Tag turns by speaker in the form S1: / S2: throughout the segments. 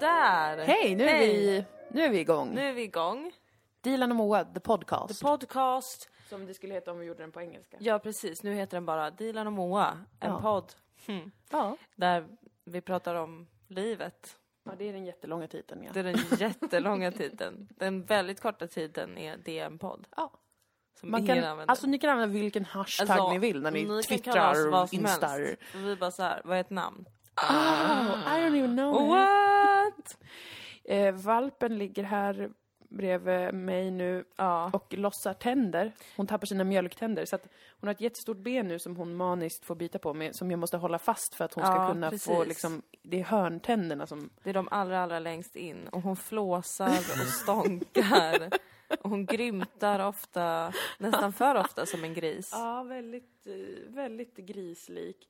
S1: Sådär!
S2: Hej, nu, är vi, nu är vi igång.
S1: Nu är vi igång.
S2: Dilan och Moa, the podcast.
S1: The podcast.
S2: Som det skulle heta om vi gjorde den på engelska.
S1: Ja, precis. Nu heter den bara Dilan och Moa. En
S2: Ja.
S1: podd. Hmm.
S2: Ja.
S1: Där vi pratar om livet.
S2: ja, det är den jättelånga titeln ja.
S1: Det är den jättelånga titeln. Den väldigt korta titeln är det är en podd.
S2: ja.
S1: Som
S2: Man
S1: ingen
S2: kan,
S1: använder.
S2: alltså ni kan använda vilken hashtag
S1: Alltså,
S2: ni vill när ni,
S1: kan
S2: twittrar instar.
S1: vi bara så här, vad är ett namn?
S2: Oh, I don't even know.
S1: What?
S2: Eh, valpen ligger här bredvid mig nu
S1: Ja.
S2: och lossar tänder. Hon tappar sina mjölktänder. Så att hon har ett jättestort ben nu som hon maniskt får bita på med, som jag måste hålla fast för att hon ska
S1: Ja,
S2: kunna få
S1: precis.
S2: liksom, det är hörntänderna som
S1: Det är de allra, allra längst in. Och hon flåsar och stånkar. Och hon grymtar ofta, nästan för ofta som en gris.
S2: Ja, väldigt, väldigt grislik.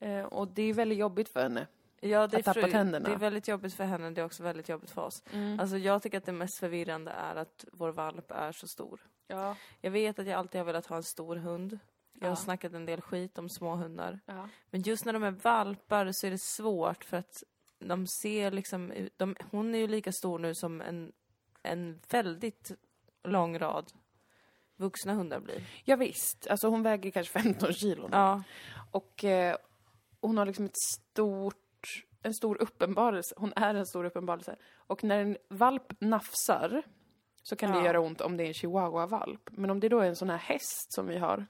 S2: Eh, och det är väldigt jobbigt för henne.
S1: Ja, det är,
S2: Att tappa tänderna.
S1: det är väldigt jobbigt för henne, det är också väldigt jobbigt för oss.
S2: Mm.
S1: Alltså jag tycker att det mest förvirrande är att vår valp är så stor.
S2: Ja.
S1: Jag vet att jag alltid har velat ha en stor hund. Jag har
S2: Ja.
S1: snackat en del skit om små hundar.
S2: ja.
S1: Men just när de är valpar så är det svårt för att de ser liksom de, hon är ju lika stor nu som en, en väldigt lång rad vuxna hundar blir.
S2: Ja, visst. Alltså hon väger kanske 15 kilo.
S1: Ja,
S2: Och eh, hon har liksom ett stort, en stor uppenbarelse. Hon är en stor uppenbarelse. Och när en valp nafsar så kan det
S1: Ja.
S2: göra ont om det är en chihuahua-valp. Men om det då är en sån här häst som vi har,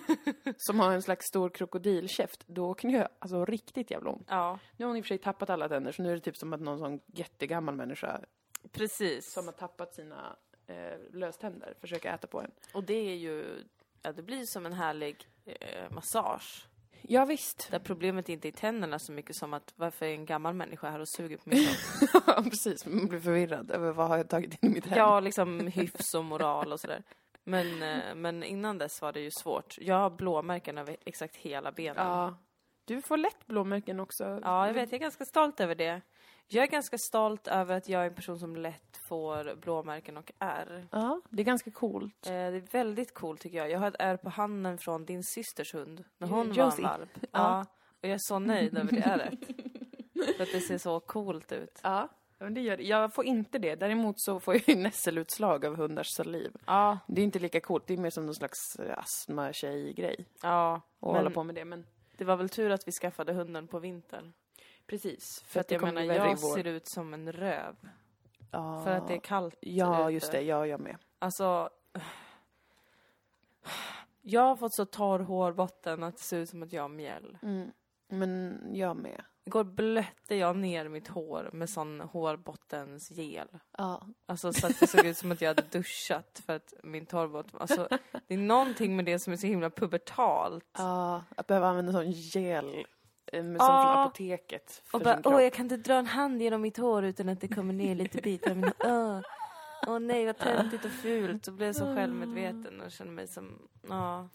S2: som har en slags stor krokodilkäft, då kan det göra alltså, riktigt jävla ont.
S1: ja,
S2: Nu har hon i och för sig tappat alla tänder, så nu är det typ som att någon sån jättegammal människa
S1: precis.
S2: som har tappat sina eh, löständer försöker äta på en.
S1: Och det är ju, ja det blir som en härlig eh, massage.
S2: Ja, visst.
S1: Där problemet inte är tänderna så mycket som att varför är en gammal människa här och suger på min?
S2: Ja, precis. Man blir förvirrad över vad har jag tagit in i mitt hem.
S1: Ja, liksom hyfs och moral och sådär. Men, eh, men innan dess var det ju svårt. Jag har blåmärken över exakt hela benen.
S2: Ja. Du får lätt blåmärken också.
S1: Ja, jag vet. Jag är ganska stolt över det. Jag är ganska stolt över att jag är en person som lätt får blåmärken och ärr.
S2: Ja, det är ganska coolt.
S1: Eh, det är väldigt coolt tycker jag. Jag har ett ärr på handen från din systers hund. När hon var
S2: Josie.
S1: en valp. Ja. Och jag är så nöjd över det ärret. För att det ser så coolt ut.
S2: Ja, men det gör det. Jag får inte det. Däremot så får jag ju nässelutslag av hundars saliv.
S1: Ja,
S2: Det är inte lika coolt. Det är mer som någon slags eh, astma-tjej-grej.
S1: ja.
S2: att
S1: Men
S2: hålla på med det. Men
S1: det var väl tur att vi skaffade hunden på vintern.
S2: Precis.
S1: För att
S2: det
S1: jag menar, jag ser ut som en röv.
S2: Ja.
S1: För att det är kallt
S2: Ja,
S1: ute.
S2: just det. Ja, jag med.
S1: Alltså... Jag har fått så torr hårbotten att det ser ut som att jag har mjäll.
S2: Mm. Men jag med.
S1: Igår blötte jag ner mitt hår med sån hårbottensgel.
S2: Ja.
S1: Alltså så att det såg ut som att jag hade duschat för att min torrbotten... Alltså det är någonting med det som är så himla pubertalt.
S2: Ja, att behöva använda sån gel. Eh, Med
S1: Ja.
S2: Som från apoteket.
S1: Och bara, åh jag kan inte dra en hand genom mitt hår utan att det kommer ner lite bitar av min Åh Åh nej vad töntigt och fult. Så blev jag så självmedveten och kände mig som, ja,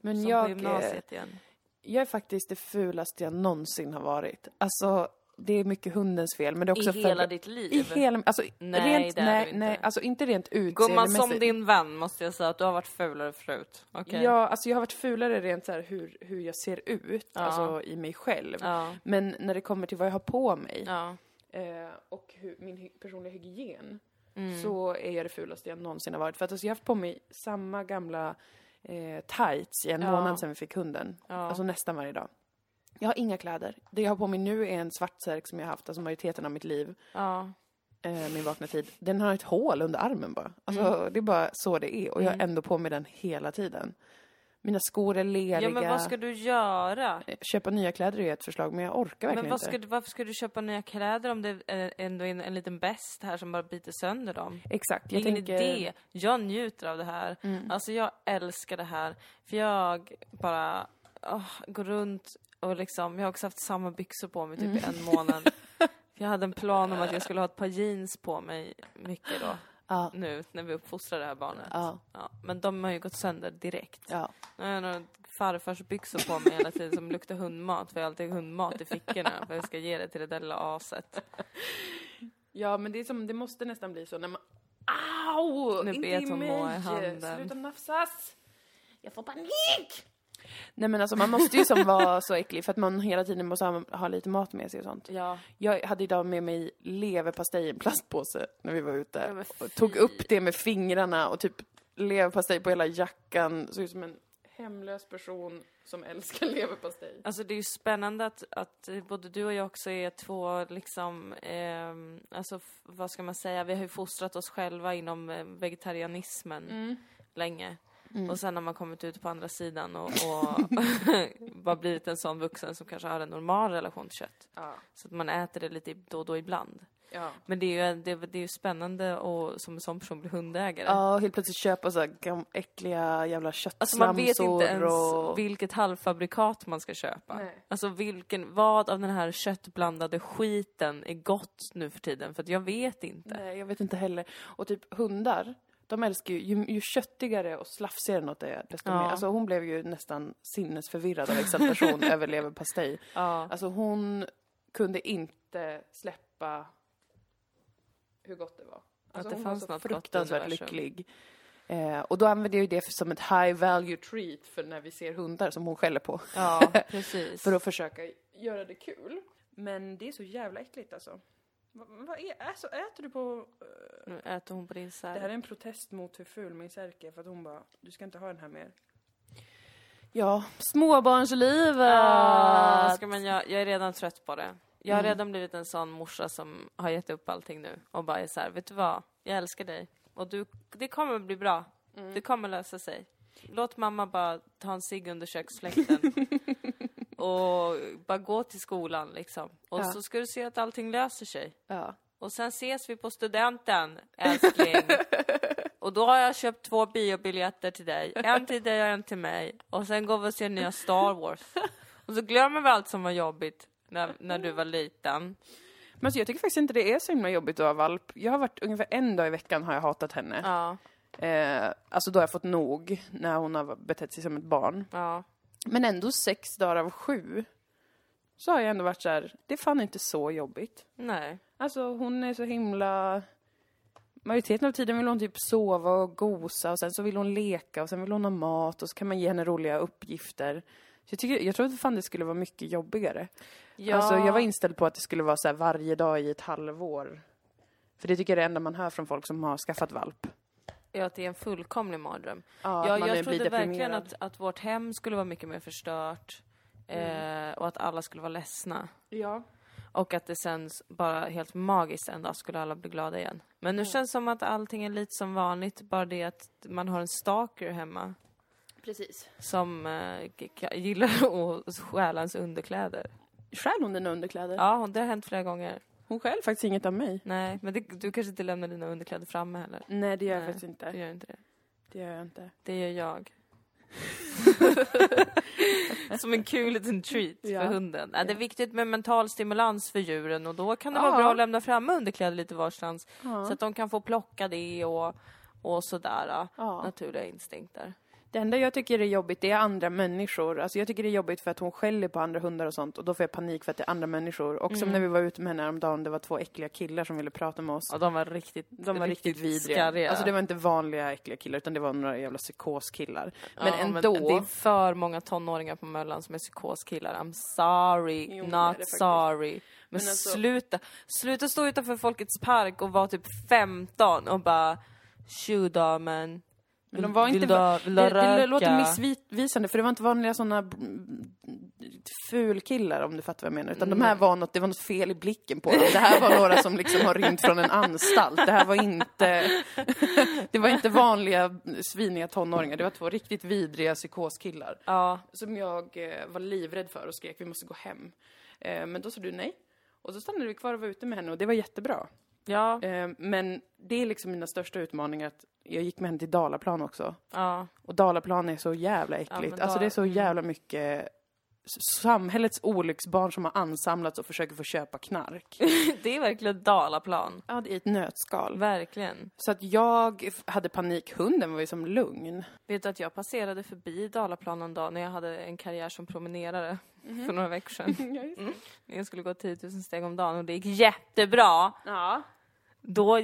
S2: Men
S1: som
S2: jag,
S1: på
S2: eh,
S1: gymnasiet igen.
S2: jag är faktiskt det fulaste jag någonsin har varit. Alltså, det är mycket hundens fel, men det är också
S1: I hela
S2: för...
S1: ditt liv?
S2: I hela, alltså
S1: Nej,
S2: rent,
S1: det
S2: nej,
S1: du inte.
S2: nej, alltså inte rent utseendemässigt.
S1: som din vän måste jag säga att du har varit fulare förut. Okej.
S2: Ja, alltså jag har varit fulare rent så här hur, hur jag ser ut,
S1: Ja.
S2: alltså i mig själv.
S1: Ja.
S2: Men när det kommer till vad jag har på mig
S1: Ja.
S2: eh, och hur, min personliga hygien
S1: Mm.
S2: så är jag det fulaste jag någonsin har varit. För att alltså, jag har haft på mig samma gamla eh, tights i en månad sedan vi fick hunden. Alltså nästan varje dag. Jag har inga kläder. Det jag har på mig nu är en svart särk som jag har haft alltså majoriteten av mitt liv,
S1: ja.
S2: eh, min vakna tid. Den har ett hål under armen bara. Alltså det är bara så det är. Och jag har
S1: Mm.
S2: ändå på mig den hela tiden. Mina skor är leriga.
S1: Ja men vad ska du göra?
S2: Eh, Köpa nya kläder är ett förslag, men jag orkar verkligen
S1: Men vad
S2: inte.
S1: du, varför ska du köpa nya kläder om det är ändå är en, en liten bäst här som bara biter sönder dem?
S2: Exakt,
S1: Jag Ingen
S2: tänker...
S1: idé. Jag njuter av det här.
S2: Mm.
S1: Alltså jag älskar det här. För jag bara åh, går runt och liksom, jag har också haft samma byxor på mig typ
S2: Mm.
S1: i en månad. Jag hade en plan om att jag skulle ha ett par jeans på mig mycket då.
S2: Ja,
S1: Nu när vi uppfostrar det här barnet.
S2: ja,
S1: Ja, men de har ju gått sönder direkt.
S2: ja.
S1: Jag har några farfars byxor på mig hela tiden som luktar hundmat. För jag har alltid hundmat i fickorna för jag ska ge det till det där lilla aset.
S2: Ja, men det är som, det måste nästan bli så när man... Au!
S1: Nu
S2: inte
S1: bet
S2: i
S1: hon
S2: mig!
S1: Moa i handen.
S2: Sluta nafsas! Jag får panik! Nej men alltså man måste ju som vara så äcklig för att man hela tiden måste ha, ha lite mat med sig och sånt.
S1: Ja.
S2: Jag hade idag med mig leverpastej i en plastpåse när vi var ute.
S1: Ja,
S2: tog upp det med fingrarna och typ leverpastej på hela jackan. Såg ut som en hemlös person som älskar leverpastej.
S1: Alltså det är ju spännande att, att både du och jag också är två liksom, ehm, alltså vad ska man säga, vi har ju fostrat oss själva inom eh, vegetarianismen länge. Och sen har man kommit ut på andra sidan och, och bara blivit en sån vuxen som kanske har en normal relation till kött.
S2: Ja.
S1: Så att man äter det lite då och då ibland.
S2: Ja.
S1: Men det är ju, det, det är ju spännande att som en sån person bli hundägare.
S2: Ja, helt plötsligt köpa så här äckliga jävla
S1: Alltså
S2: köttslamsor
S1: man vet inte ens
S2: och...
S1: vilket halvfabrikat man ska köpa.
S2: Nej.
S1: Alltså vilken, vad av den här köttblandade skiten är gott nu för tiden? För att jag vet inte.
S2: Nej, jag vet inte heller. Och typ hundar, de älskar ju, ju, ju köttigare och slafsigare något är, desto
S1: Ja.
S2: mer. Alltså hon blev ju nästan sinnesförvirrad av exaltation över leverpastej.
S1: Ja.
S2: Alltså hon kunde inte släppa hur gott det var. Alltså
S1: det
S2: hon
S1: fanns
S2: var så fruktansvärt lycklig. Eh, och då använder jag ju det som ett high value treat för när vi ser hundar som hon skäller på.
S1: ja, precis.
S2: För att försöka göra det kul. Men det är så jävla äckligt alltså. Vad, vad är, alltså, äter du på...
S1: Nu äter hon på din
S2: Det här är
S1: särk.
S2: en protest mot hur ful min särk är för att hon bara, du ska inte ha den här mer. Ja, småbarnslivet!
S1: Ah, ska man göra? Jag är redan trött på det. Jag har
S2: Mm.
S1: redan blivit en sån morsa som har gett upp allting nu och bara är så här, vet du vad? Jag älskar dig. Och du, det kommer bli bra.
S2: Mm.
S1: Det kommer lösa sig. Låt mamma bara ta en cigg under köksfläkten. och bara gå till skolan liksom. Och
S2: Ja.
S1: så ska du se att allting löser sig.
S2: Ja.
S1: Och sen ses vi på studenten, älskling. och då har jag köpt två biobiljetter till dig. En till dig och en till mig. Och sen går vi och ser nya Star Wars. Och så glömmer vi allt som var jobbigt när, när du var liten.
S2: Men alltså, jag tycker faktiskt inte det är så himla jobbigt att ha valp. Jag har varit ungefär en dag i veckan har jag hatat henne.
S1: Ja,
S2: Eh, alltså då har jag fått nog när hon har betett sig som ett barn.
S1: ja.
S2: Men ändå sex dagar av sju så har jag ändå varit så här, det är fan inte så jobbigt.
S1: Nej.
S2: Alltså hon är så himla... Majoriteten av tiden vill hon typ sova och gosa och sen så vill hon leka och sen vill hon ha mat och så kan man ge henne roliga uppgifter. Så jag, tycker, jag tror att fan det skulle vara mycket jobbigare.
S1: Ja,
S2: Alltså jag var inställd på att det skulle vara så varje dag i ett halvår. För det tycker jag är det enda man hör från folk som har skaffat valp.
S1: Ja, att det är en fullkomlig mardröm.
S2: Ja,
S1: jag
S2: är-
S1: trodde verkligen att, att vårt hem skulle vara mycket mer förstört. Eh, och att alla skulle vara ledsna.
S2: Ja.
S1: Och att det sen bara helt magiskt en dag skulle alla bli glada igen. Men nu känns det som att allting är lite som vanligt, bara det att man har en stalker hemma
S2: Precis.
S1: som eh, gillar att stjäla ens underkläder.
S2: Stjäl hon dina underkläder?
S1: Ja, det har hänt flera gånger.
S2: Hon stjäl faktiskt inget av mig.
S1: Nej, men det, du kanske inte lämnar dina underkläder framme heller?
S2: Nej, det gör jag
S1: Nej,
S2: faktiskt
S1: Du
S2: inte.
S1: gör inte det.
S2: Det gör jag inte.
S1: Det gör jag. Som en kul liten treat
S2: Ja.
S1: för hunden. Nej, det är viktigt med mental stimulans för djuren och då kan det
S2: Ja.
S1: vara bra att lämna fram underkläder lite varstans.
S2: Ja.
S1: Så att de kan få plocka det och, och sådär. ja.
S2: Ja.
S1: Naturliga instinkter.
S2: Det enda jag tycker är jobbigt, det är andra människor. Alltså jag tycker det är jobbigt för att hon skäller på andra hundar och sånt och då får jag panik för att det är andra människor. Och som när vi var ute med henne häromdagen, det var två äckliga killar som ville prata med oss.
S1: Ja, de var riktigt,
S2: De var riktigt, vidriga.
S1: skarriga.
S2: Alltså det var inte vanliga äckliga killar utan det var några jävla psykoskillar. Men
S1: Ja,
S2: ändå.
S1: det är för många tonåringar på Möllan som är psykoskillar. I'm sorry,
S2: Jo, men
S1: not sorry. Men,
S2: Men alltså-
S1: sluta, sluta stå utanför Folkets park och vara typ 15 och bara Tjo damen.
S2: Men de var
S1: Vill
S2: inte...
S1: du ha- vill du
S2: det,
S1: ha
S2: det
S1: röka?
S2: låter missvisande för det var inte vanliga sådana fulkillar om du fattar vad jag menar. Utan de här var något, det var något fel i blicken på dem. Det här var några som liksom har rymt från en anstalt. Det här var inte... Det var inte vanliga sviniga tonåringar. Det var två riktigt vidriga psykoskillar.
S1: Ja,
S2: Som jag eh, var livrädd för och skrek vi måste gå hem. Eh, men då sa du nej. Och så stannade vi kvar och var ute med henne och det var jättebra.
S1: ja,
S2: Eh, men det är liksom mina största utmaningar. Att jag gick med henne till Dalaplan också.
S1: ja.
S2: Och Dalaplan är så jävla äckligt.
S1: men
S2: alltså det är så
S1: mm.
S2: jävla mycket samhällets olycksbarn som har ansamlats och försöker få köpa knark.
S1: Det är verkligen Dalaplan.
S2: ja, det är ett nötskal.
S1: Verkligen.
S2: Så att jag hade panik. Hunden var ju som lugn.
S1: Vet du att jag passerade förbi Dalaplan en dag när jag hade en karriär som promenerare
S2: Mhm.
S1: för några veckor sedan. Jag skulle gå 10 000 steg om dagen och det gick jättebra.
S2: Ja.
S1: Då,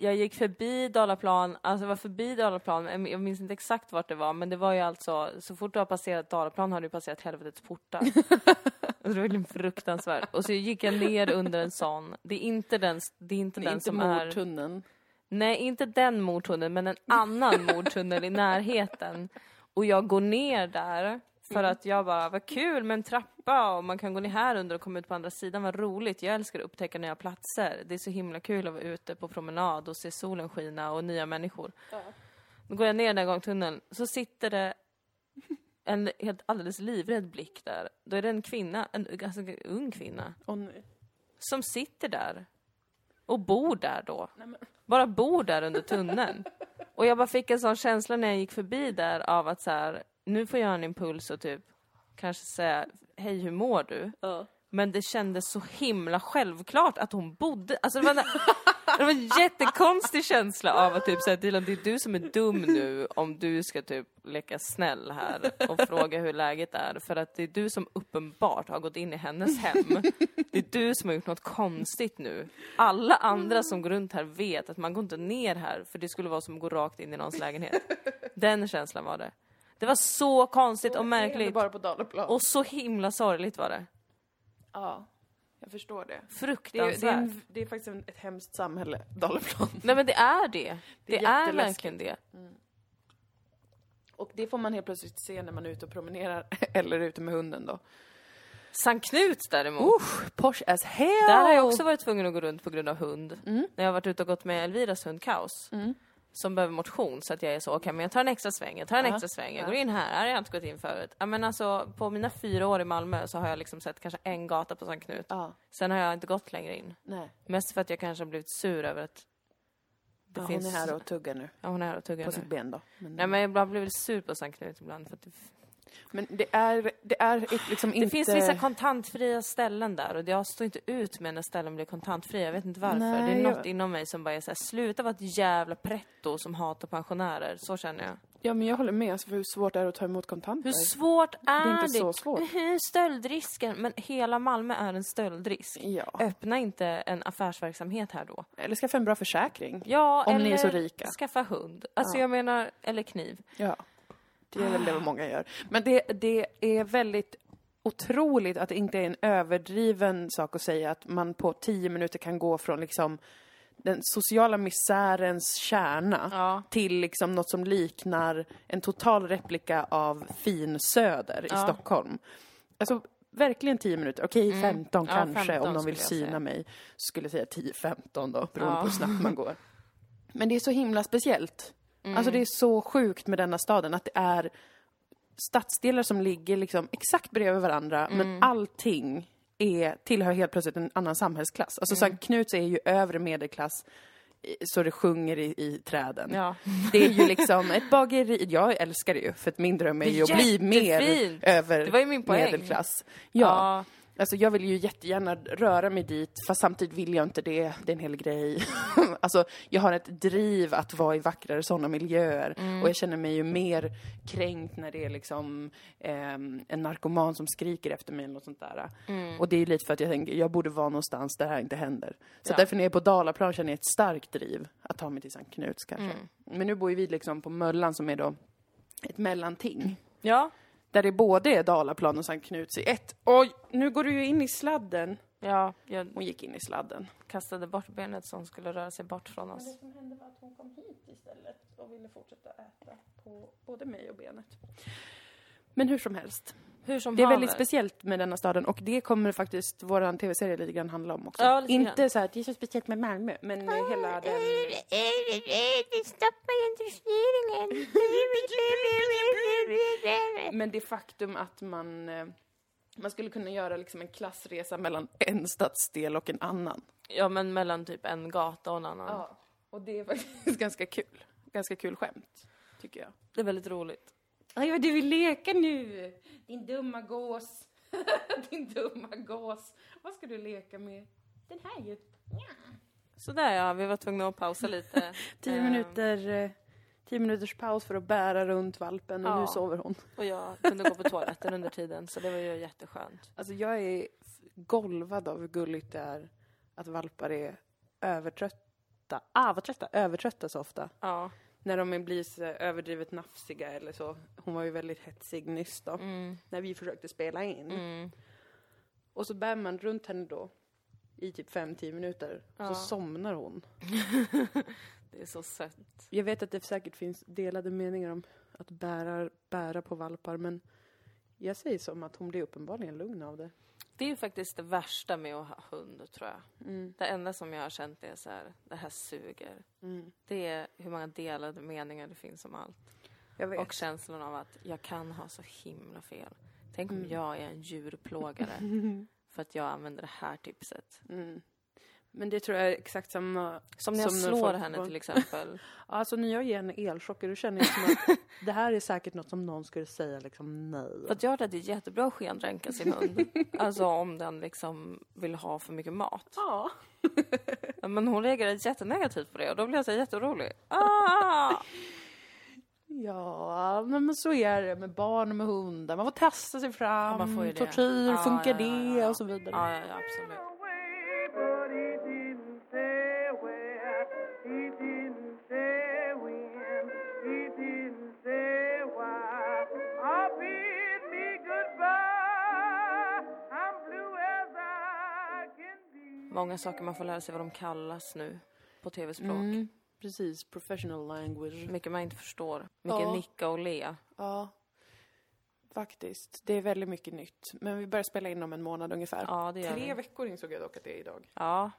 S1: jag gick förbi Dalaplan, alltså jag var förbi Dalaplan, jag minns inte exakt vart det var, men det var ju alltså, så fort du har passerat Dalaplan har du passerat helvetets portar. Och det var verkligen fruktansvärt. Och så gick jag ner under en sån, det är inte den, det är inte
S2: Det är
S1: den
S2: inte
S1: som är...
S2: mordtunneln.
S1: Nej, inte den mordtunneln, men en annan mordtunnel i närheten. Och jag går ner där för att jag bara, vad kul med en trappa och man kan gå ner här under och komma ut på andra sidan, vad roligt. Jag älskar att upptäcka nya platser. Det är så himla kul att vara ute på promenad och se solen skina och nya människor. Då går jag ner den där gångtunneln, så sitter det en helt alldeles livrädd blick där. Då är det en kvinna, en ganska ung kvinna,
S2: nej.
S1: som sitter där. Och bor där då.
S2: Nej,
S1: Bara bor där under tunneln. Och jag bara fick en sån känsla när jag gick förbi där av att så här, nu får jag en impuls och typ kanske säga, hej hur mår du? Men det kändes så himla självklart att hon bodde, alltså det var, en, det var en jättekonstig känsla av att typ säga Dilan, det är du som är dum nu om du ska typ leka snäll här och fråga hur läget är. För att det är du som uppenbart har gått in i hennes hem. Det är du som har gjort något konstigt nu. Alla andra som går runt här vet att man går inte ner här för det skulle vara som att gå rakt in i någons lägenhet. Den känslan var det. Det var så konstigt och märkligt.
S2: bara på Dalaplan.
S1: Och så himla sorgligt var det.
S2: Ja, jag förstår det. Det är,
S1: Fruktansvärt.
S2: det är, en, det är faktiskt en, ett hemskt samhälle, Dalaplan.
S1: Nej men det är det.
S2: Det
S1: Det,
S2: är
S1: verkligen det.
S2: Och det får man helt plötsligt se när man är ute och promenerar, eller ute med hunden då.
S1: Sankt Knuts däremot.
S2: Usch, posh as hell!
S1: Där har jag också varit tvungen att gå runt på grund av hund. När jag har varit ute och gått med Elviras hund Kaos. Som behöver motion så att jag är så, okej men jag tar en extra sväng, jag tar en
S2: Ja.
S1: extra sväng, jag
S2: Ja.
S1: går in här, här har jag inte gått in förut. Ja men alltså på mina fyra år i Malmö så har jag liksom sett kanske en gata på Sankt Knut.
S2: Ja,
S1: Sen har jag inte gått längre in.
S2: nej.
S1: Mest för att jag kanske har blivit sur över att det
S2: Ja,
S1: finns...
S2: Hon är här och tuggar nu,
S1: Ja hon är här och tuggar
S2: på
S1: nu.
S2: sitt ben då. Men,
S1: Nej men jag blivit sur på Sankt Knut ibland för att det
S2: men det är, det är liksom
S1: Det
S2: inte...
S1: finns vissa kontantfria ställen där och jag står inte ut med när ställen blir kontantfria. Jag vet inte varför.
S2: Nej,
S1: det är något
S2: jag-
S1: inom mig som bara är såhär, sluta vara ett jävla pretto som hatar pensionärer. Så känner jag.
S2: Ja, men jag håller med. Alltså, för hur svårt är det att ta emot kontanter?
S1: Hur svårt är
S2: det
S1: det?
S2: är inte så svårt.
S1: Stöldrisken, men hela Malmö är en stöldrisk.
S2: Ja.
S1: Öppna inte en affärsverksamhet här då.
S2: Eller skaffa en bra försäkring.
S1: Ja,
S2: Om ni är så rika.
S1: skaffa hund. Alltså
S2: Ja.
S1: jag menar, eller kniv.
S2: Ja. Det är väl det många gör. Men det, det är väldigt otroligt att det inte är en överdriven sak att säga att man på tio minuter kan gå från liksom den sociala misärens kärna
S1: Ja.
S2: till liksom något som liknar en total replika av fin söder i
S1: Ja.
S2: Stockholm. Alltså verkligen 10 minuter, okej 15
S1: Ja,
S2: kanske
S1: 15
S2: om de vill syna
S1: säga.
S2: mig. Skulle säga 10-15 då, beroende på hur snabbt man går. Men det är så himla speciellt.
S1: Mm.
S2: Alltså det är så sjukt med denna staden att det är stadsdelar som ligger liksom exakt bredvid varandra
S1: Mm.
S2: men allting är, tillhör helt plötsligt en annan samhällsklass. Alltså
S1: Mm.
S2: Sankt Knuts är ju övre medelklass så det sjunger i, i träden.
S1: Ja.
S2: Det är ju liksom ett bageri, jag älskar det ju för att min dröm är
S1: Det är
S2: ju att bli mer över
S1: Det var ju min poäng.
S2: medelklass. Ja.
S1: Ja.
S2: Alltså jag vill ju jättegärna röra mig dit, fast samtidigt vill jag inte det. Det är en hel grej. alltså jag har ett driv att vara i vackrare sådana miljöer.
S1: Mm.
S2: Och jag känner mig ju mer kränkt när det är liksom ehm, en narkoman som skriker efter mig eller något sånt där.
S1: Mm.
S2: Och det är ju lite för att jag tänker, jag borde vara någonstans där det här inte händer. Så
S1: Ja.
S2: därför när jag är på Dalaplan känner jag ett starkt driv att ta mig till Sankt Knuts kanske.
S1: Mm.
S2: Men nu bor ju vi liksom på Möllan som är då ett mellanting.
S1: Ja.
S2: Där det både är Dalaplan och Sankt Knuts i ett. Oj, nu går du ju in i sladden.
S1: Ja, jag
S2: Hon gick in i sladden.
S1: kastade bort benet hon skulle röra sig bort från oss.
S2: som hände var att hon kom hit istället och ville fortsätta äta på både mig och benet. Men hur som helst.
S1: Hur som
S2: Det är
S1: haver.
S2: väldigt speciellt med denna staden och det kommer faktiskt våran tv-serie lite grann handla om också.
S1: Ja,
S2: Inte
S1: grann.
S2: så att det är så speciellt med Malmö, men eh, hela den...
S1: Stoppa gentrifieringen!
S2: Men det faktum att man... eh, Man skulle kunna göra liksom en klassresa mellan en stadsdel och en annan.
S1: Ja, men mellan typ en gata och en annan.
S2: Ja, och det är faktiskt ganska kul. Ganska kul skämt, tycker jag.
S1: Det är väldigt roligt.
S2: Aj, vad du vill leka nu! Din dumma gås. Din dumma gås. Vad ska du leka med? Den här ju.
S1: Sådär ja, vi var tvungna att pausa lite.
S2: Tio
S1: Ehm,
S2: minuter, eh, tio minuters paus för att bära runt valpen och
S1: Ja.
S2: nu sover hon.
S1: Och jag kunde gå på toaletten under tiden, så det var ju jätteskönt.
S2: Alltså jag är golvad av hur gulligt det är att valpar är övertrötta trötta. Ah, vad trötta? Övertrötta så ofta.
S1: Ja.
S2: När de blir så överdrivet nafsiga eller så. Hon var ju väldigt hetsig nyss då.
S1: Mm.
S2: När vi försökte spela in.
S1: Mm.
S2: Och så bär man runt henne då. I typ 5-10 minuter.
S1: Ja.
S2: Så somnar hon.
S1: Det är så sött.
S2: Jag vet att det säkert finns delade meningar om att bära, bära på valpar. Men jag säger som att hon blir uppenbarligen lugn av det.
S1: Det är ju faktiskt det värsta med att ha hund, tror jag.
S2: Mm.
S1: Det enda som jag har känt är så här, det här suger.
S2: Mm.
S1: Det är hur många delade meningar det finns om allt. Och känslan av att jag kan ha så himla fel. Tänk om
S2: Mm.
S1: jag är en djurplågare för att jag använder det här tipset.
S2: Men det tror jag är exakt samma...
S1: Som när jag
S2: Som när
S1: slår
S2: folk
S1: henne till exempel.
S2: Alltså när jag ger henne elchocker då känner jag som att det här är säkert något som någon skulle säga liksom nej.
S1: För att jag tror att det är jättebra att skendränka sin hund. Alltså om den liksom vill ha för mycket mat.
S2: Ja.
S1: Ja, Men hon reagerar jättenegativt på det och då blir jag så jätteorolig. Ah!
S2: Ja, men så är det med barn och med hundar. Man får testa sig fram.
S1: man får ju det.
S2: Tortyr,
S1: Ja,
S2: funkar
S1: ja, ja,
S2: det?
S1: ja.
S2: Och så vidare.
S1: Ja, ja, ja, absolut. Många saker man får lära sig vad de kallas nu på tv-språk.
S2: Mm, precis, professional language.
S1: Mycket man inte förstår. Mycket
S2: Ja.
S1: nicka och le.
S2: Ja, faktiskt. Det är väldigt mycket nytt. Men vi börjar spela in om en månad ungefär.
S1: Ja, det gör
S2: Tre
S1: vi.
S2: veckor insåg jag dock att det är idag.
S1: Ja,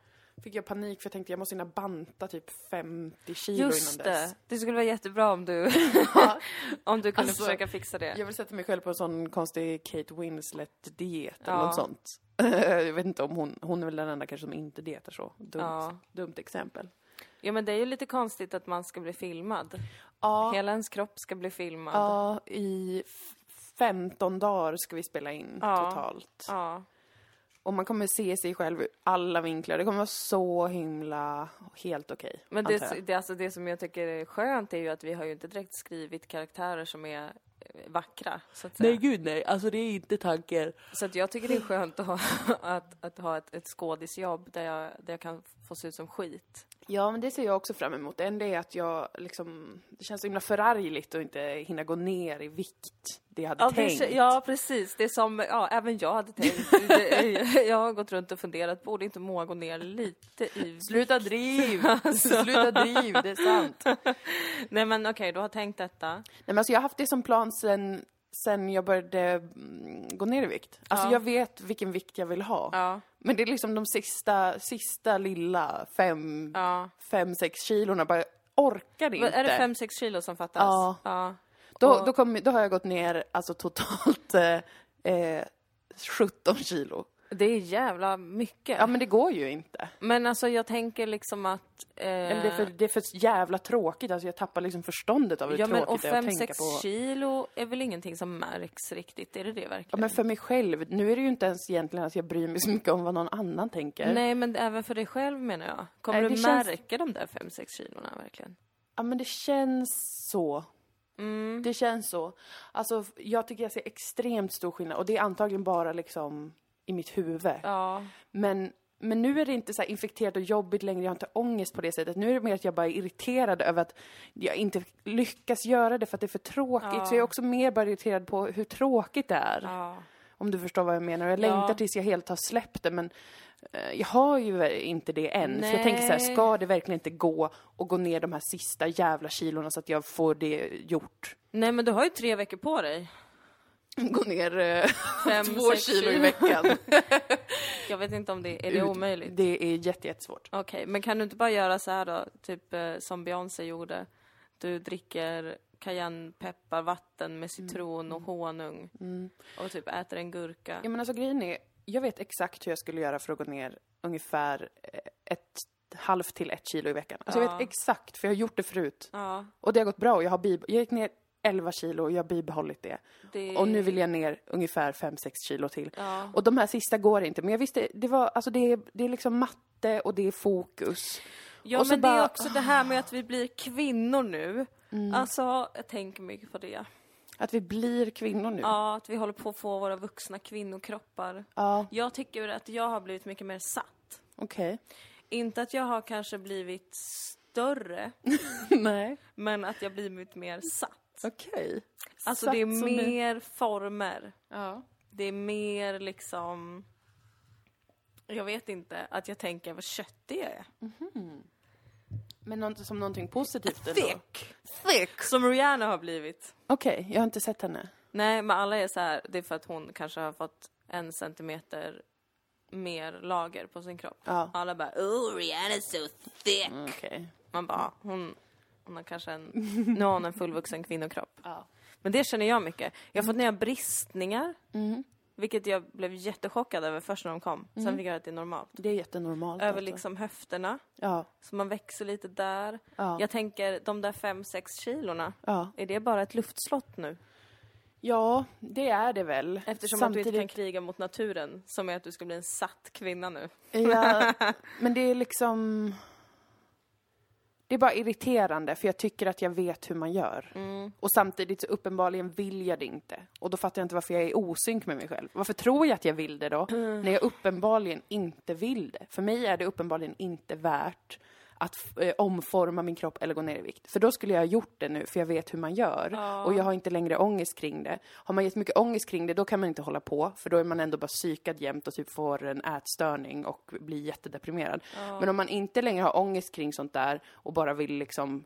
S2: Fick jag panik för jag tänkte jag måste hinna banta typ 50 kilo
S1: just
S2: innan dess.
S1: det. Det skulle vara jättebra om du, om du kunde
S2: Alltså,
S1: försöka fixa det.
S2: Jag vill sätta mig själv på en sån konstig Kate Winslet-diet eller
S1: Ja.
S2: något sånt. jag vet inte om hon, hon är väl den enda kanske som inte dietar så. Dumt,
S1: Ja.
S2: dumt exempel.
S1: Ja, men det är ju lite konstigt att man ska bli filmad.
S2: Ja,
S1: Hela ens kropp ska bli filmad.
S2: ja, i f- 15 dagar ska vi spela in
S1: Ja.
S2: totalt.
S1: Ja.
S2: Och man kommer se sig själv ur alla vinklar. Det kommer vara så himla helt okej.
S1: Men
S2: antar jag.
S1: det, det, alltså det som jag tycker är skönt är ju att vi har ju inte direkt skrivit karaktärer som är eh, vackra, så att säga.
S2: Nej gud nej, alltså det är inte tanken.
S1: Så att jag tycker det är skönt att ha, att, att ha ett, ett skådisjobb där jag, där jag kan få se ut som skit.
S2: Ja, men det ser jag också fram emot. Det enda är att jag liksom, det känns så himla förargligt att inte hinna gå ner i vikt. Det jag hade
S1: Ja, det,
S2: tänkt.
S1: kä- ja, precis. Det är som, ja, även jag hade tänkt. Det- jag har gått runt och funderat, borde inte Moa gå ner lite i vikt?
S2: Sluta driv! Sluta driv, det är sant.
S1: Nej men okej, du har tänkt detta.
S2: Nej, men alltså, jag har haft det som plan sen, sen jag började mm, gå ner i vikt. Alltså
S1: Ja.
S2: jag vet vilken vikt jag vill ha.
S1: Ja,
S2: Men det är liksom de sista, sista lilla fem,
S1: ja.
S2: fem sex kilorna. Bara, orkar inte.
S1: Är det 5-6 kilo som fattas?
S2: Ja.
S1: ja.
S2: Då,
S1: Och-
S2: då, kom, då har jag gått ner alltså totalt eh, eh, 17 kilo.
S1: Det är jävla mycket.
S2: Ja men det går ju inte.
S1: Men alltså jag tänker liksom att... Eh,
S2: Eller det, är för, det är för jävla tråkigt, alltså jag tappar liksom förståndet av hur
S1: ja men och
S2: tråkigt det är att tänka
S1: 5-6
S2: på.
S1: kilo är väl ingenting som märks riktigt? Är det det verkligen?
S2: Ja men för mig själv, nu är det ju inte ens egentligen att jag bryr mig så mycket om vad någon annan tänker.
S1: Nej men även för dig själv menar jag. Kommer
S2: Nej,
S1: du
S2: känns-
S1: märka de där 5-6 kilorna verkligen?
S2: Ja men det känns så.
S1: Mm.
S2: Det känns så. Alltså jag tycker jag ser extremt stor skillnad och det är antagligen bara liksom i mitt huvud.
S1: Ja.
S2: Men, men nu är det inte så infekterat och jobbigt längre, jag har inte ångest på det sättet. Nu är det mer att jag bara är irriterad över att jag inte lyckas göra det för att det är för tråkigt.
S1: Ja.
S2: Så jag är också mer bara irriterad på hur tråkigt det är.
S1: ja.
S2: Om du förstår vad jag menar. Jag
S1: Ja.
S2: längtar tills jag helt har släppt det men eh, jag har ju inte det än. För jag tänker så här,
S1: Nej.
S2: ska det verkligen inte gå och gå ner de här sista jävla kilorna så att jag får det gjort?
S1: Nej men du har ju tre veckor på dig.
S2: Gå ner eh,
S1: Fem,
S2: två
S1: sex
S2: kilo i veckan.
S1: Jag vet inte om det är det omöjligt.
S2: Det är jätte, jättesvårt.
S1: Okej, men kan du inte bara göra så här då, typ eh, som Beyoncé gjorde? Du dricker cayennepepparvatten med citron och honung och typ äter en gurka.
S2: Ja men alltså grejen är, jag vet exakt hur jag skulle göra för att gå ner ungefär eh, ett halvt till ett kilo i veckan. Alltså jag
S1: Ja.
S2: vet exakt, för jag har gjort det förut.
S1: Ja,
S2: Och det har gått bra och jag har bib- jag gick ner 11 kilo och jag har bibehållit det.
S1: det...
S2: Och nu vill jag ner ungefär 5-6 kilo till.
S1: Ja.
S2: Och de här sista går inte, men jag visste, det var, alltså det är, det är liksom matte och det är fokus.
S1: Ja
S2: Och så
S1: men det är
S2: bara-
S1: också det här med att vi blir kvinnor nu.
S2: Mm.
S1: Alltså, jag tänker mycket på det.
S2: Att vi blir kvinnor nu.
S1: Ja, att vi håller på att få våra vuxna kvinnokroppar.
S2: Ja,
S1: Jag tycker att jag har blivit mycket mer satt.
S2: okej.
S1: Inte att jag har kanske blivit större,
S2: Nej.
S1: men att jag blivit mer satt.
S2: Okej.
S1: Alltså
S2: Satt
S1: det är mer former.
S2: Ja.
S1: Det är mer liksom... Jag vet inte, att jag tänker vad köttig jag är.
S2: Men något, som någonting positivt ändå?
S1: Thick! Thick! Som Rihanna har blivit.
S2: Okej, jag har inte sett henne.
S1: Nej, men alla är så här, det är för att hon kanske har fått en centimeter mer lager på sin kropp.
S2: Ja.
S1: Alla bara oh Rihanna's so thick.
S2: Okej.
S1: Man bara, hon, hon har kanske en, nu har hon en fullvuxen kvinnokropp.
S2: Ja.
S1: Men det känner jag mycket. Jag har fått nya bristningar.
S2: Mm.
S1: Vilket jag blev jättechockad över först när de kom. Sen fick jag höra att det är normalt.
S2: Det är jättenormalt.
S1: Över
S2: alltså.
S1: liksom höfterna.
S2: Ja.
S1: Så man växer lite där.
S2: Ja.
S1: Jag tänker, de där 5-6 kilorna.
S2: Ja.
S1: Är det bara ett luftslott nu?
S2: ja, det är det väl.
S1: Eftersom att du inte kan kriga mot naturen. Som är att du ska bli en satt kvinna nu.
S2: Ja, men det är liksom... Det är bara irriterande för jag tycker att jag vet hur man gör. Och samtidigt så uppenbarligen vill jag det inte. Och då fattar jag inte varför jag är osynk med mig själv. Varför tror jag att jag vill det då? När jag uppenbarligen inte vill det. För mig är det uppenbarligen inte värt att eh, omforma min kropp eller gå ner i vikt. För då skulle jag ha gjort det nu, för jag vet hur man gör. Och jag har inte längre ångest kring det. Har man jättemycket ångest kring det, då kan man inte hålla på. För då är man ändå bara psykad jämt och typ får en ätstörning och blir jättedeprimerad. Men om man inte längre har ångest kring sånt där och bara vill liksom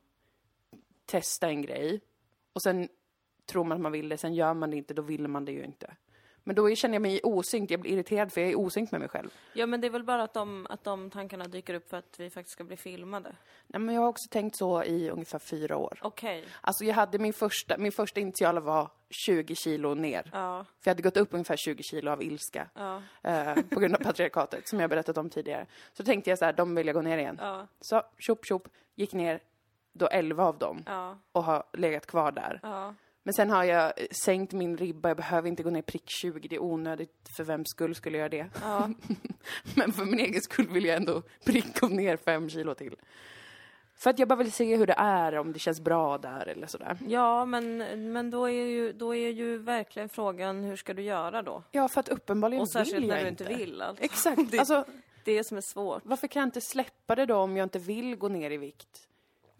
S2: testa en grej och sen tror man att man vill det, sen gör man det inte, då vill man det ju inte. Men då känner jag mig osynk, jag blir irriterad för jag är osynk med mig själv.
S1: Ja men det är väl bara att de, att de tankarna dyker upp för att vi faktiskt ska bli filmade.
S2: Nej, men jag har också tänkt så i ungefär fyra år.
S1: Okej.
S2: Alltså jag hade min första, min första initiala var 20 kilo ner.
S1: Ja,
S2: För jag hade gått upp ungefär 20 kilo av ilska.
S1: ja,
S2: Eh, på grund av patriarkatet, som jag berättat om tidigare. Så tänkte jag så här, de vill jag gå ner igen.
S1: ja,
S2: Så tjopp tjopp, gick ner då 11 av dem
S1: ja,
S2: och har legat kvar där.
S1: ja.
S2: Men sen har jag eh, sänkt min ribba, jag behöver inte gå ner prick 20, det är onödigt. För vems skull skulle jag göra det?
S1: ja.
S2: Men för min egen skull vill jag ändå prick gå ner 5 kilo till. För att jag bara vill se hur det är, om det känns bra där eller sådär.
S1: Ja, men, men då, är ju, då är ju verkligen frågan hur ska du göra då?
S2: Ja, för att uppenbarligen
S1: Och särskilt
S2: vill jag
S1: när du
S2: inte.
S1: inte vill allt.
S2: Exakt,
S1: Det-
S2: alltså
S1: Det som är svårt.
S2: varför kan jag inte släppa det då om jag inte vill gå ner i vikt?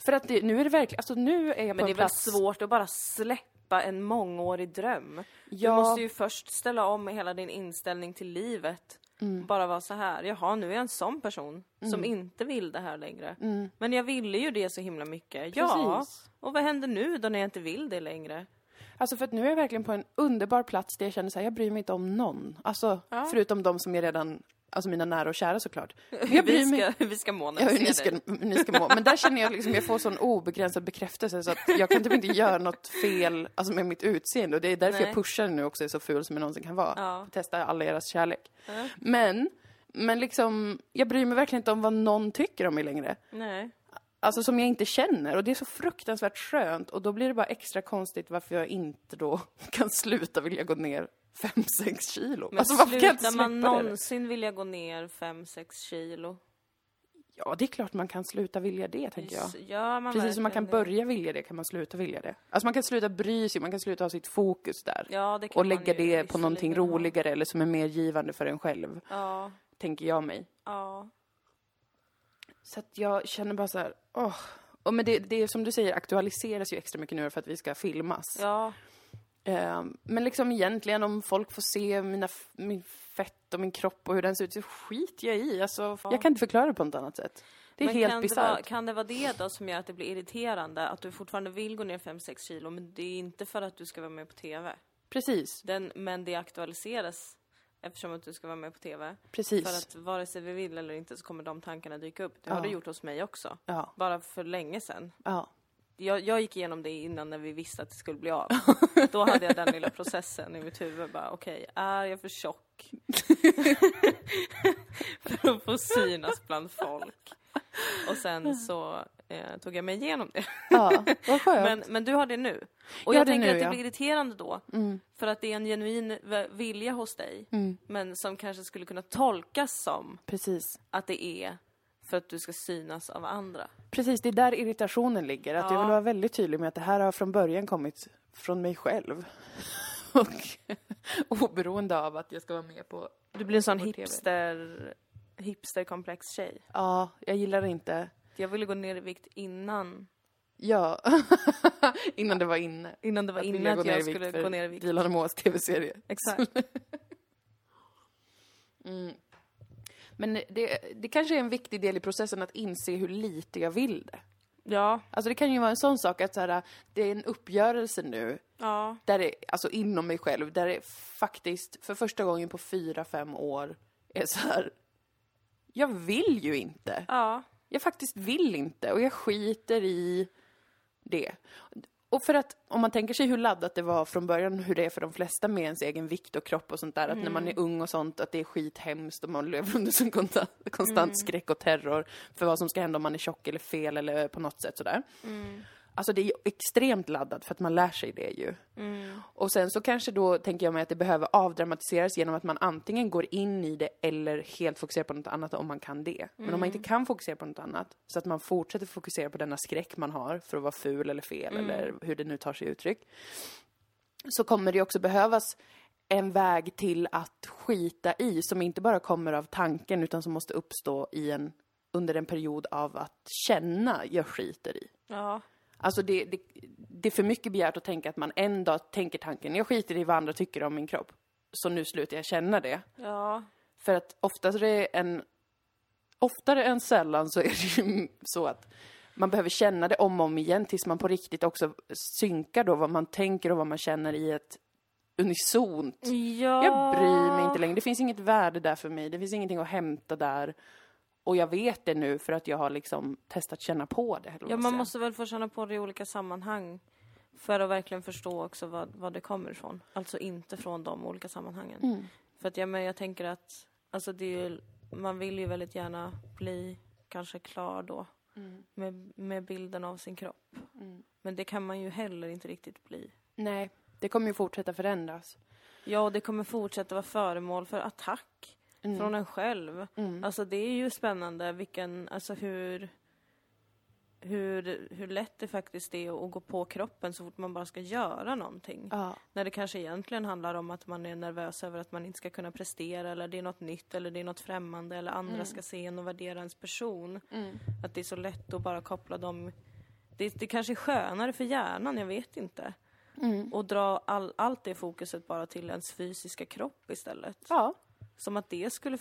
S2: För att det, nu är det verkligen, alltså nu är jag på
S1: Men det är
S2: en
S1: väl
S2: plats...
S1: svårt att bara släppa en mångårig dröm? Du
S2: Ja.
S1: måste ju först ställa om hela din inställning till livet.
S2: Mm.
S1: Bara vara så här, jaha nu är jag en sån person som inte vill det här längre.
S2: Mm.
S1: Men jag ville ju det så himla mycket. Ja,
S2: Precis.
S1: och vad händer nu då när jag inte vill det längre?
S2: Alltså för att nu är jag verkligen på en underbar plats där jag känner så här, jag bryr mig inte om någon. Alltså,
S1: Ja.
S2: förutom de som är redan, alltså mina nära och kära såklart. Jag bryr
S1: vi,
S2: mig
S1: ska, vi ska må när
S2: Ja,
S1: vi
S2: hur ni
S1: ser
S2: ska, ni ska må. Men där känner jag liksom, jag får sån obegränsad bekräftelse så att jag kan typ inte göra något fel alltså med mitt utseende. Och det är därför
S1: Nej.
S2: jag pushar nu också är så ful som jag någonsin kan vara.
S1: Ja.
S2: Testa alla deras kärlek.
S1: Ja.
S2: Men, men liksom, jag bryr mig verkligen inte om vad någon tycker om mig längre.
S1: Nej.
S2: Alltså som jag inte känner. Och det är så fruktansvärt skönt. Och då blir det bara extra konstigt varför jag inte då kan sluta vilja gå ner 5-6 kilo.
S1: Men
S2: alltså varför kan jag inte
S1: slutar
S2: släppa
S1: man
S2: det?
S1: någonsin vilja gå ner 5-6 kilo?
S2: Ja, det är klart man kan sluta vilja det, tänker jag.
S1: Ja, man
S2: Precis som man kan
S1: det.
S2: börja vilja det kan man sluta vilja det. Alltså man kan sluta bry sig, man kan sluta ha sitt fokus där.
S1: Ja, det kan
S2: och lägga
S1: ju
S2: det på någonting roligare eller som är mer givande för en själv,
S1: Ja,
S2: tänker jag mig.
S1: ja.
S2: Så att jag känner bara så här, åh. Och men det, det är som du säger aktualiseras ju extra mycket nu för att vi ska filmas.
S1: Ja,
S2: men liksom egentligen om folk får se mina, min fett och min kropp och hur den ser ut så skiter jag i. Alltså,
S1: Ja.
S2: Jag kan inte förklara det på något annat sätt. Det är
S1: men
S2: helt
S1: kan det, vara,
S2: bisarrt.
S1: kan det vara det då som gör att det blir irriterande? Att du fortfarande vill gå ner 5-6 kilo, men det är inte för att du ska vara med på TV.
S2: Precis,
S1: Den, men det aktualiseras eftersom att du ska vara med på TV.
S2: precis.
S1: För att vare sig vi vill eller inte så kommer de tankarna dyka upp. Det har
S2: Ja.
S1: det gjort hos mig också.
S2: Ja,
S1: Bara för länge sedan.
S2: ja.
S1: Jag, jag gick igenom det innan när vi visste att det skulle bli av. Då hade jag den lilla processen i mitt huvud. Bara, okej, är jag för tjock? för att få synas bland folk. Och sen så eh, tog jag mig igenom det.
S2: ja. vad skönt.
S1: Men, men du har det nu. Och
S2: Jag
S1: jag tänker
S2: nu,
S1: att det
S2: ja.
S1: blir irriterande då.
S2: Mm.
S1: För att det är en genuin vilja hos dig.
S2: Mm.
S1: Men som kanske skulle kunna tolkas som
S2: Precis.
S1: att det är för att du ska synas av andra.
S2: Precis, det är där irritationen ligger. Att
S1: Ja.
S2: jag vill vara väldigt tydlig med att det här har från början kommit från mig själv. Och oberoende av att jag ska vara med på...
S1: Du blir en sån hipster, hipsterkomplex-tjej.
S2: Ja, jag gillar det inte.
S1: Jag ville gå ner i vikt innan,
S2: Ja. Innan det var inne.
S1: innan det var
S2: Att
S1: inne att jag skulle gå ner i vikt.
S2: Dilan Moas tv-serie.
S1: Exakt.
S2: Men det, det kanske är en viktig del i processen att inse hur lite jag vill det.
S1: Ja,
S2: Alltså det kan ju vara en sån sak att så här, det är en uppgörelse nu,
S1: ja,
S2: där det, alltså inom mig själv, där det faktiskt för första gången på fyra, fem år är så här. jag vill ju inte.
S1: ja.
S2: Jag faktiskt vill inte och jag skiter i det. Och för att om man tänker sig hur laddat det var från början, hur det är för de flesta med ens egen vikt och kropp och sånt där, att när man är ung och sånt, att det är skithemskt och man lever under sån konstant, konstant skräck och terror för vad som ska hända om man är tjock eller fel eller på något sätt sådär. Alltså det är ju extremt laddat för att man lär sig det ju. Och sen så kanske då tänker jag mig att det behöver avdramatiseras genom att man antingen går in i det eller helt fokuserar på något annat om man kan det. Men om man inte kan fokusera på något annat, så att man fortsätter fokusera på denna skräck man har för att vara ful eller fel eller hur det nu tar sig uttryck. Så kommer det också behövas en väg till att skita i som inte bara kommer av tanken utan som måste uppstå i en, under en period av att känna jag skiter i.
S1: ja.
S2: Alltså det, det, det är för mycket begärt att tänka att man en dag tänker tanken, jag skiter i vad andra tycker om min kropp. Så nu slutar jag känna det.
S1: Ja,
S2: För att oftast är det en... Oftare än sällan så är det ju så att man behöver känna det om och om igen tills man på riktigt också synkar då vad man tänker och vad man känner i ett unisont.
S1: ja.
S2: Jag bryr mig inte längre. Det finns inget värde där för mig. Det finns ingenting att hämta där. Och jag vet det nu för att jag har liksom testat känna på det.
S1: Ja,
S2: man
S1: måste väl få känna på det i olika sammanhang. För att verkligen förstå också vad, vad det kommer ifrån. Alltså inte från de olika sammanhangen.
S2: Mm.
S1: För att jag, men jag tänker att, alltså det är ju, man vill ju väldigt gärna bli kanske klar då.
S2: Mm.
S1: Med, med bilden av sin kropp.
S2: Mm.
S1: Men det kan man ju heller inte riktigt bli.
S2: Nej, det kommer ju fortsätta förändras.
S1: Ja, och det kommer fortsätta vara föremål för attack
S2: Mm.
S1: från en själv.
S2: Mm.
S1: Alltså det är ju spännande vilken, alltså hur, hur, hur lätt det faktiskt är att gå på kroppen så fort man bara ska göra någonting.
S2: Ja.
S1: När det kanske egentligen handlar om att man är nervös över att man inte ska kunna prestera eller det är något nytt eller det är något främmande eller andra ska se en och värdera ens person.
S2: Mm.
S1: Att det är så lätt att bara koppla dem det, det kanske är skönare för hjärnan, jag vet inte.
S2: Mm.
S1: Och dra all, allt det fokuset bara till ens fysiska kropp istället.
S2: Ja.
S1: Som att det skulle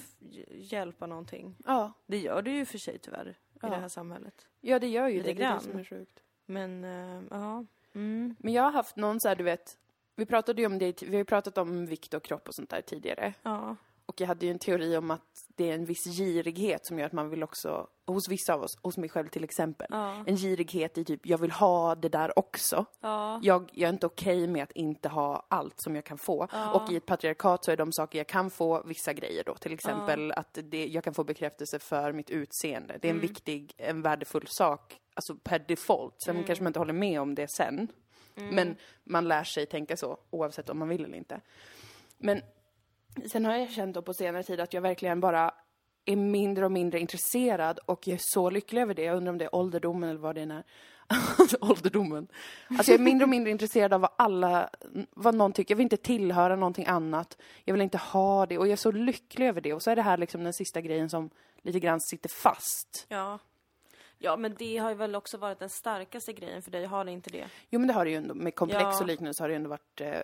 S1: hjälpa någonting.
S2: Ja.
S1: Det gör det ju för sig tyvärr i
S2: Ja.
S1: det här samhället.
S2: ja, det gör ju
S1: Lite
S2: det. Det är det
S1: grann.
S2: som är sjukt.
S1: Men, eh, ja. Mm.
S2: Men jag har haft någon så här, du vet, vi pratade ju om det, vi har ju pratat om vikt och kropp och sånt där tidigare.
S1: Ja.
S2: Och jag hade ju en teori om att det är en viss girighet som gör att man vill också, hos vissa av oss, hos mig själv till exempel,
S1: Ja.
S2: en girighet i typ, jag vill ha det där också.
S1: Ja.
S2: Jag, jag är inte okej med att inte ha allt som jag kan få.
S1: Ja.
S2: Och i ett patriarkat så är de saker jag kan få vissa grejer då. Till exempel att det, jag kan få bekräftelse för mitt utseende. Det är en
S1: Mm.
S2: viktig, en värdefull sak, alltså per default. Sen
S1: Mm.
S2: kanske man inte håller med om det sen. Men man lär sig tänka så oavsett om man vill eller inte. Men sen har jag känt då på senare tid att jag verkligen bara är mindre och mindre intresserad och jag är så lycklig över det. Jag undrar om det är ålderdomen eller vad det är. ålderdomen. Alltså jag är mindre och mindre intresserad av vad alla, vad någon tycker. Jag vill inte tillhöra någonting annat. Jag vill inte ha det och jag är så lycklig över det. Och så är det här liksom den sista grejen som lite grann sitter fast.
S1: ja. Ja, men det har ju väl också varit den starkaste grejen för dig, har det inte det?
S2: Jo men det har det ju ändå, med komplex
S1: Ja.
S2: och liknande så har det ju ändå varit, eh,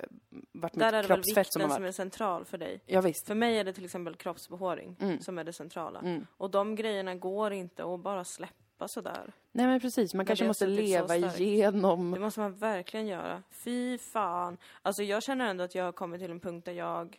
S2: varit
S1: Där är
S2: mitt
S1: det
S2: kroppsfett som har
S1: vikten som
S2: varit.
S1: är central för dig.
S2: Ja visst.
S1: För mig är det till exempel kroppsbehåring
S2: Mm.
S1: som är det centrala.
S2: Mm.
S1: Och de grejerna går inte att bara släppa sådär.
S2: Nej men precis, man
S1: Men
S2: kanske
S1: det
S2: måste leva igenom.
S1: Det måste man verkligen göra. Fy fan. Alltså jag känner ändå att jag har kommit till en punkt där jag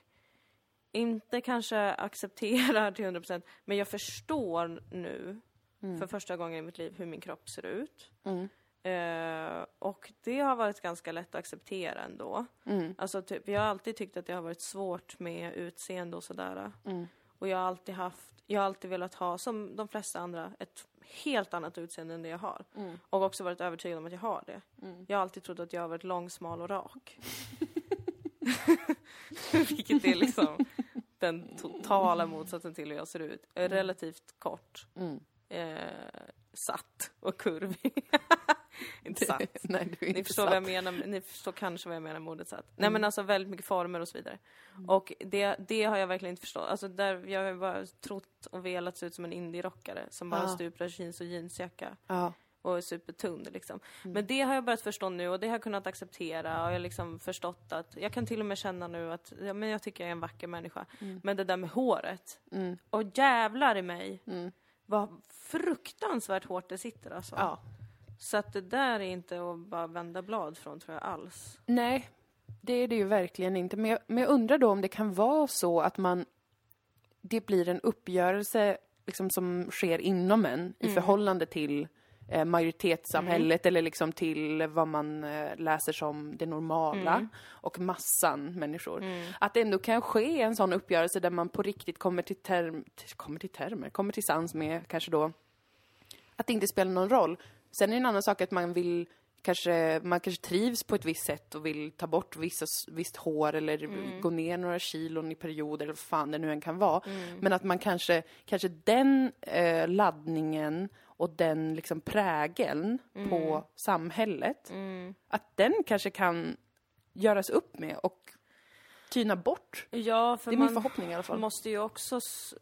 S1: inte kanske accepterar till 100% men jag förstår nu för första gången i mitt liv hur min kropp ser ut.
S2: Mm.
S1: Eh, och det har varit ganska lätt att acceptera ändå.
S2: Mm.
S1: Alltså typ, jag har alltid tyckt att det har varit svårt med utseende och sådär.
S2: Mm.
S1: Och jag har alltid haft, jag har alltid velat ha, som de flesta andra, ett helt annat utseende än det jag har.
S2: Mm.
S1: Och också varit övertygad om att jag har det.
S2: Mm.
S1: Jag har alltid trott att jag har varit lång, smal och rak. Vilket är liksom den totala motsatsen till hur jag ser ut. Jag är relativt kort,
S2: Mm.
S1: Eh, satt och kurvig. inte sant.
S2: Nej, det är
S1: Ni
S2: inte
S1: förstår vad jag menar, ni förstår kanske vad jag menar med ordet satt. Nej men alltså väldigt mycket former och så vidare. Och det, det har jag verkligen inte förstått. Alltså där, jag har bara trott och velat se ut som en indie-rockare som bara
S2: Ja.
S1: stuprar jeans och jeansjacka
S2: Ja.
S1: och är supertunn liksom. Men det har jag börjat förstå nu och det har jag kunnat acceptera och jag har liksom förstått att, jag kan till och med känna nu att, ja men jag tycker jag är en vacker människa. Men det där med håret,
S2: Mm.
S1: och jävlar i mig,
S2: Mm.
S1: Vad fruktansvärt hårt det sitter alltså.
S2: ja.
S1: Så att det där är inte att bara vända blad från tror jag alls.
S2: Nej, det är det ju verkligen inte. Men jag, men jag undrar då om det kan vara så att man... Det blir en uppgörelse liksom, som sker inom en i förhållande till eh, majoritetssamhället eller liksom till vad man eh, läser som det normala och massan människor. Att det ändå kan ske en sån uppgörelse där man på riktigt kommer till, term, till- kommer till termer, kommer till sans med kanske då att det inte spelar någon roll. Sen är det en annan sak att man vill kanske, man kanske trivs på ett visst sätt och vill ta bort vissa, visst hår eller gå ner några kilon i perioder eller vad fan det nu än kan vara. Men att man kanske, kanske den eh, laddningen och den liksom prägeln på samhället, att den kanske kan göras upp med och tyna bort.
S1: Ja, för
S2: Det är min
S1: man
S2: förhoppning i alla fall.
S1: måste ju också,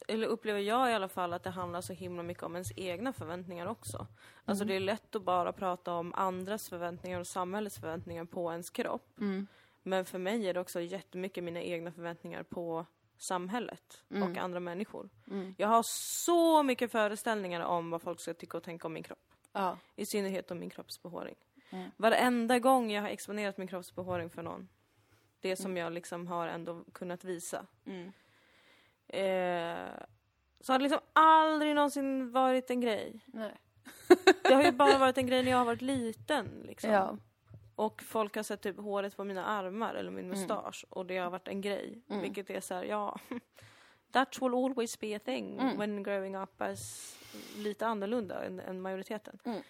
S1: eller upplever jag i alla fall, att det handlar så himla mycket om ens egna förväntningar också. Alltså
S2: Mm.
S1: det är lätt att bara prata om andras förväntningar och samhällets förväntningar på ens kropp.
S2: Mm.
S1: Men för mig är det också jättemycket mina egna förväntningar på samhället
S2: Mm.
S1: och andra människor. Jag har så mycket föreställningar om vad folk ska tycka och tänka om min kropp.
S2: Ja.
S1: I synnerhet om min kroppsbehåring.
S2: Mm.
S1: Varenda gång jag har exponerat min kroppsbehåring för någon, det som jag liksom har ändå kunnat visa,
S2: Mm.
S1: eh, så har det liksom aldrig någonsin varit en grej.
S2: Nej.
S1: Det har ju bara varit en grej när jag har varit liten. Liksom.
S2: Ja.
S1: Och folk har sett typ håret på mina armar eller min
S2: Mm.
S1: mustasch och det har varit en grej. Vilket är så här, ja, that will always be a thing
S2: Mm.
S1: when growing up as lite annorlunda än, än majoriteten.
S2: Mm.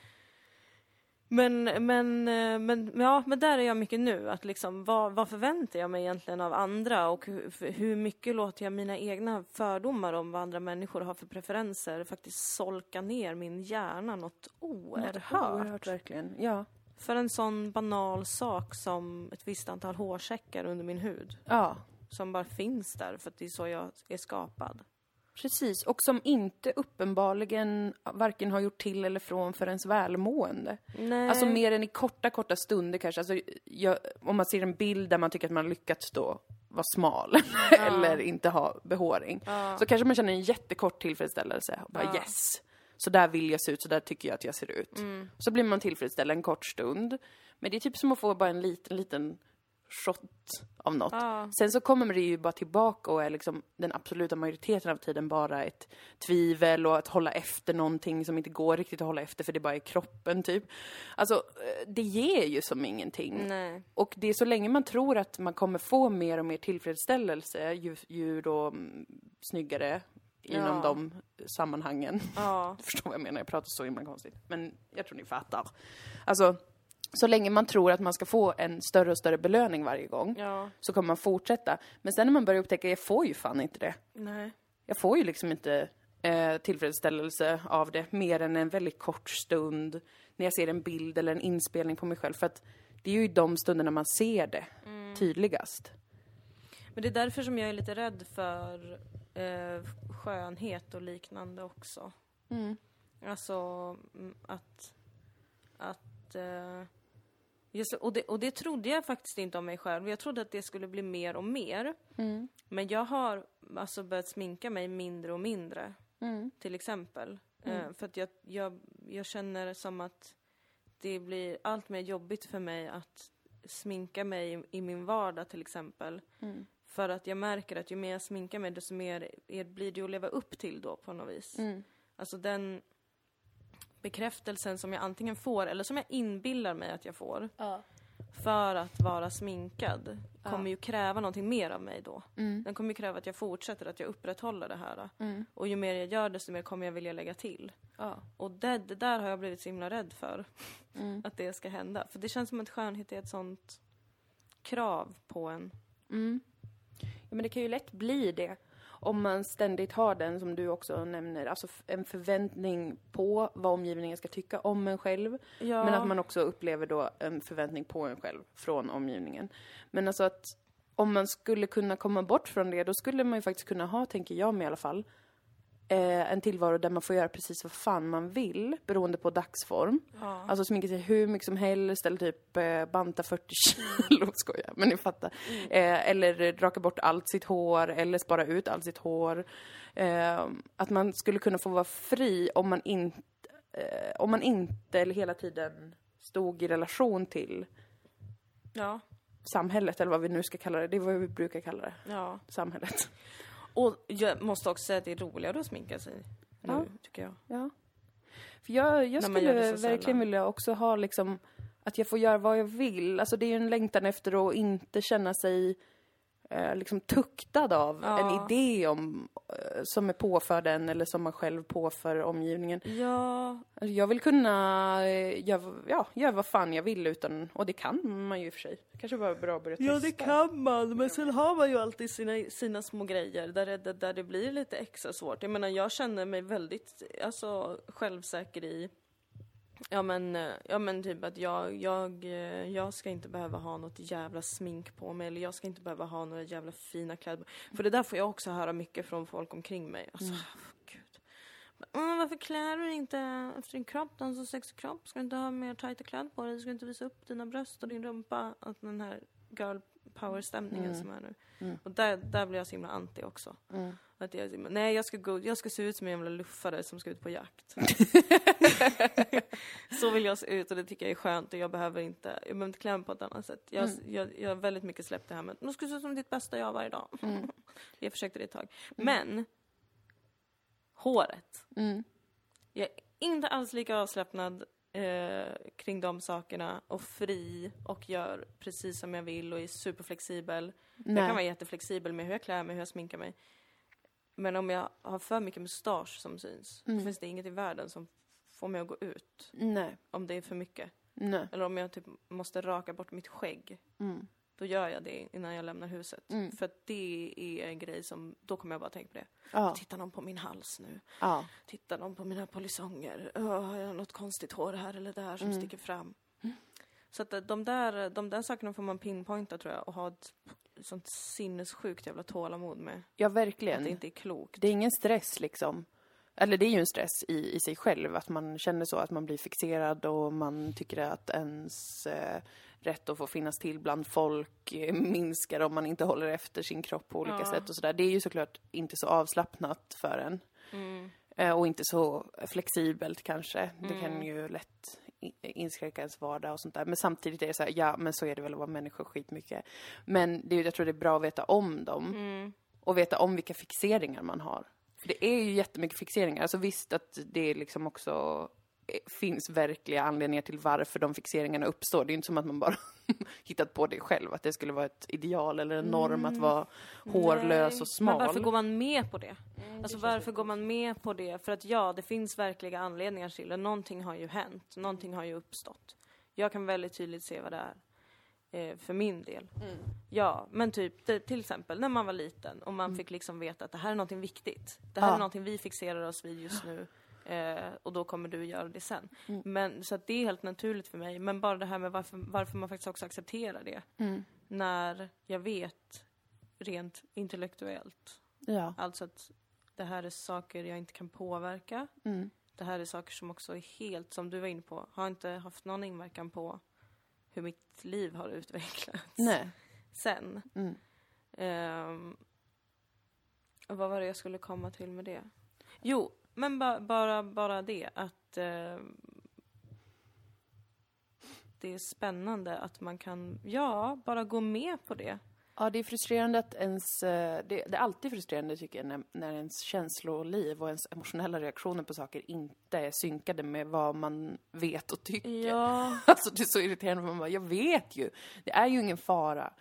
S1: Men, men, eh, men, ja, men där är jag mycket nu. Att liksom, vad, vad förväntar jag mig egentligen av andra och hur, hur mycket låter jag mina egna fördomar om vad andra människor har för preferenser faktiskt solka ner min hjärna något oerhört.
S2: Oerhört verkligen. Ja.
S1: För en sån banal sak som ett visst antal hårsäckar under min hud.
S2: Ja.
S1: Som bara finns där för att det är så jag är skapad.
S2: Precis, och som inte uppenbarligen varken har gjort till eller från för ens välmående.
S1: Nej.
S2: Alltså mer än i korta, korta stunder kanske. Alltså, jag, om man ser en bild där man tycker att man har lyckats då vara smal eller inte ha behåring. Så kanske man känner en jättekort tillfredsställelse. Och bara
S1: Ja.
S2: yes, så där vill jag se ut, så där tycker jag att jag ser ut.
S1: Mm.
S2: Så blir man tillfredsställd en kort stund. Men det är typ som att få bara en liten, liten shot av något.
S1: Ja.
S2: Sen så kommer det ju bara tillbaka och är liksom den absoluta majoriteten av tiden bara ett tvivel och att hålla efter någonting som inte går riktigt att hålla efter för det bara är kroppen typ. Alltså, eh, det ger ju som ingenting.
S1: Nej.
S2: Och det är så länge man tror att man kommer få mer och mer tillfredsställelse ju, ju då mm, snyggare inom
S1: Ja.
S2: de sammanhangen.
S1: Ja.
S2: Du förstår vad jag menar, jag pratar så himla konstigt. Men jag tror ni fattar. Alltså, så länge man tror att man ska få en större och större belöning varje gång
S1: Ja.
S2: så kommer man fortsätta. Men sen när man börjar upptäcka, jag får ju fan inte det.
S1: Nej.
S2: Jag får ju liksom inte eh, tillfredsställelse av det mer än en väldigt kort stund när jag ser en bild eller en inspelning på mig själv. För att det är ju de stunderna man ser det tydligast.
S1: Men det är därför som jag är lite rädd för eh, skönhet och liknande också.
S2: Mm.
S1: Alltså mm, att... att eh, just, och, det, och det trodde jag faktiskt inte om mig själv. Jag trodde att det skulle bli mer och mer.
S2: Mm.
S1: Men jag har alltså börjat sminka mig mindre och mindre.
S2: Mm.
S1: till exempel. Eh, för att jag, jag, jag känner som att det blir allt mer jobbigt för mig att sminka mig i, i min vardag till exempel.
S2: Mm.
S1: För att jag märker att ju mer jag sminkar mig desto mer blir det att leva upp till då på något vis.
S2: Mm.
S1: Alltså den bekräftelsen som jag antingen får eller som jag inbillar mig att jag får
S2: Ja.
S1: för att vara sminkad kommer ju kräva någonting mer av mig då.
S2: Mm.
S1: Den kommer ju kräva att jag fortsätter, att jag upprätthåller det här.
S2: Mm.
S1: Och ju mer jag gör desto mer kommer jag vilja lägga till.
S2: Ja.
S1: Och det, det där har jag blivit så himla rädd för.
S2: Mm.
S1: Att det ska hända. För det känns som att skönhet är ett sånt krav på en.
S2: Ja, men det kan ju lätt bli det. om man ständigt har den som du också nämner, alltså en förväntning på vad omgivningen ska tycka om en själv.
S1: Ja.
S2: Men att man också upplever då en förväntning på en själv från omgivningen. Men alltså att om man skulle kunna komma bort från det, då skulle man ju faktiskt kunna ha, tänker jag mig i alla fall, eh, en tillvaro där man får göra precis vad fan man vill beroende på dagsform.
S1: Ja.
S2: Alltså sminka sig hur mycket som helst eller typ eh, banta 40 kilo, skojar, men ni fattar. Eh, eller raka bort allt sitt hår eller spara ut allt sitt hår. Eh, att man skulle kunna få vara fri om man inte, eh, om man inte eller hela tiden stod i relation till
S1: ja.
S2: samhället eller vad vi nu ska kalla det. Det är vad vi brukar kalla det,
S1: ja.
S2: samhället.
S1: Och jag måste också säga att det är roligare att sminka sig nu,
S2: Ja.
S1: tycker jag.
S2: Ja. För jag, jag skulle verkligen
S1: sällan.
S2: vilja också ha liksom att jag får göra vad jag vill. Alltså det är ju en längtan efter att inte känna sig eh, liksom tuktad av
S1: Ja.
S2: en idé om, eh, som är påförd en eller som man själv påför omgivningen.
S1: Ja,
S2: Alltså jag vill kunna eh, göra, ja, göra vad fan jag vill utan, och det kan man ju i och för sig. Kanske bara bra att börja testa.
S1: Ja, det kan man, men sen har man ju alltid sina, sina små grejer där det, där det blir lite extra svårt. Jag menar, jag känner mig väldigt alltså, självsäker i Ja men, eh, ja men typ att jag, jag, eh, jag ska inte behöva ha något jävla smink på mig eller jag ska inte behöva ha några jävla fina kläder. För det där får jag också höra mycket från folk omkring mig. Alltså, gud. Men, varför klär du dig inte efter din kropp? Du har en så sexig kropp. Ska du inte ha mer tajta kläder på dig? Du ska inte visa upp dina bröst och din rumpa. Att den här girl power-stämningen som är nu. Och där, där blir jag så himla anti också. Att jag, nej, jag ska, gå, jag ska se ut som en jävla luffare som ska ut på jakt. så vill jag se ut och det tycker jag är skönt och jag behöver inte, jag behöver inte klä mig på ett annat sätt. Jag, jag, jag har väldigt mycket släppt det här med, nu ska du se ut som ditt bästa jag varje dag. jag försökte det ett tag. Men, håret.
S2: Mm.
S1: Jag är inte alls lika avslappnad eh, kring de sakerna och fri och gör precis som jag vill och är superflexibel. Jag
S2: Nej.
S1: kan vara jätteflexibel med hur jag klär mig, hur jag sminkar mig. Men om jag har för mycket mustasch som syns,
S2: Mm.
S1: finns det inget i världen som får mig att gå ut.
S2: Nej.
S1: Om det är för mycket.
S2: Nej.
S1: Eller om jag typ måste raka bort mitt skägg.
S2: Mm.
S1: Då gör jag det innan jag lämnar huset.
S2: Mm.
S1: För att det är en grej som, då kommer jag bara tänka på det.
S2: Ja.
S1: Tittar någon på min hals nu?
S2: Ja.
S1: Tittar någon på mina polisonger? Öh, har jag något konstigt hår här eller där som
S2: Mm.
S1: sticker fram? Så att eh, de där, de där sakerna får man pinpointa tror jag och ha ett sånt sinnessjukt jävla tålamod med.
S2: Ja,
S1: Att
S2: verkligen.
S1: det inte är klokt.
S2: Det är ingen stress liksom. Eller det är ju en stress i, i sig själv, att man känner så, att man blir fixerad och man tycker att ens eh, rätt att få finnas till bland folk eh, minskar om man inte håller efter sin kropp på olika
S1: Ja.
S2: sätt och sådär. Det är ju såklart inte så avslappnat för en.
S1: Mm.
S2: Eh, och inte så flexibelt kanske. Det kan ju lätt inskränka ens vardag och sånt där. Men samtidigt är det så här, ja men så är det väl att vara människa skitmycket. Men det, jag tror det är bra att veta om dem.
S1: Mm.
S2: Och veta om vilka fixeringar man har. Det är ju jättemycket fixeringar. Alltså visst att det liksom också eh, finns verkliga anledningar till varför de fixeringarna uppstår. Det är ju inte som att man bara hittat på det själv, att det skulle vara ett ideal eller en norm att vara hårlös
S1: Nej.
S2: och smal.
S1: Men varför går man med på det? Alltså varför går man med på det? För att ja, det finns verkliga anledningar till det. Någonting har ju hänt. Någonting har ju uppstått. Jag kan väldigt tydligt se vad det är. Eh, för min del. Ja, men typ det, till exempel när man var liten och man fick liksom veta att det här är någonting viktigt. Det här
S2: Ja.
S1: är någonting vi fixerar oss vid just nu. Eh, och då kommer du göra det sen. Men, så det är helt naturligt för mig. Men bara det här med varför, varför man faktiskt också accepterar det.
S2: Mm.
S1: När jag vet rent intellektuellt.
S2: Ja.
S1: Alltså att det här är saker jag inte kan påverka.
S2: Mm.
S1: Det här är saker som också är helt, som du var inne på, har inte haft någon inverkan på hur mitt liv har utvecklats
S2: Nej.
S1: sen.
S2: Mm.
S1: Ehm, och vad var det jag skulle komma till med det? Jo, men ba, bara, bara det att ehm, det är spännande att man kan, ja, bara gå med på det.
S2: Ja, det är frustrerande att ens... eh, Det, det är alltid frustrerande tycker jag när, när ens känsloliv och ens emotionella reaktioner på saker inte är synkade med vad man vet och tycker.
S1: Ja,
S2: Alltså det är så irriterande för man bara, jag vet ju. Det är ju ingen fara.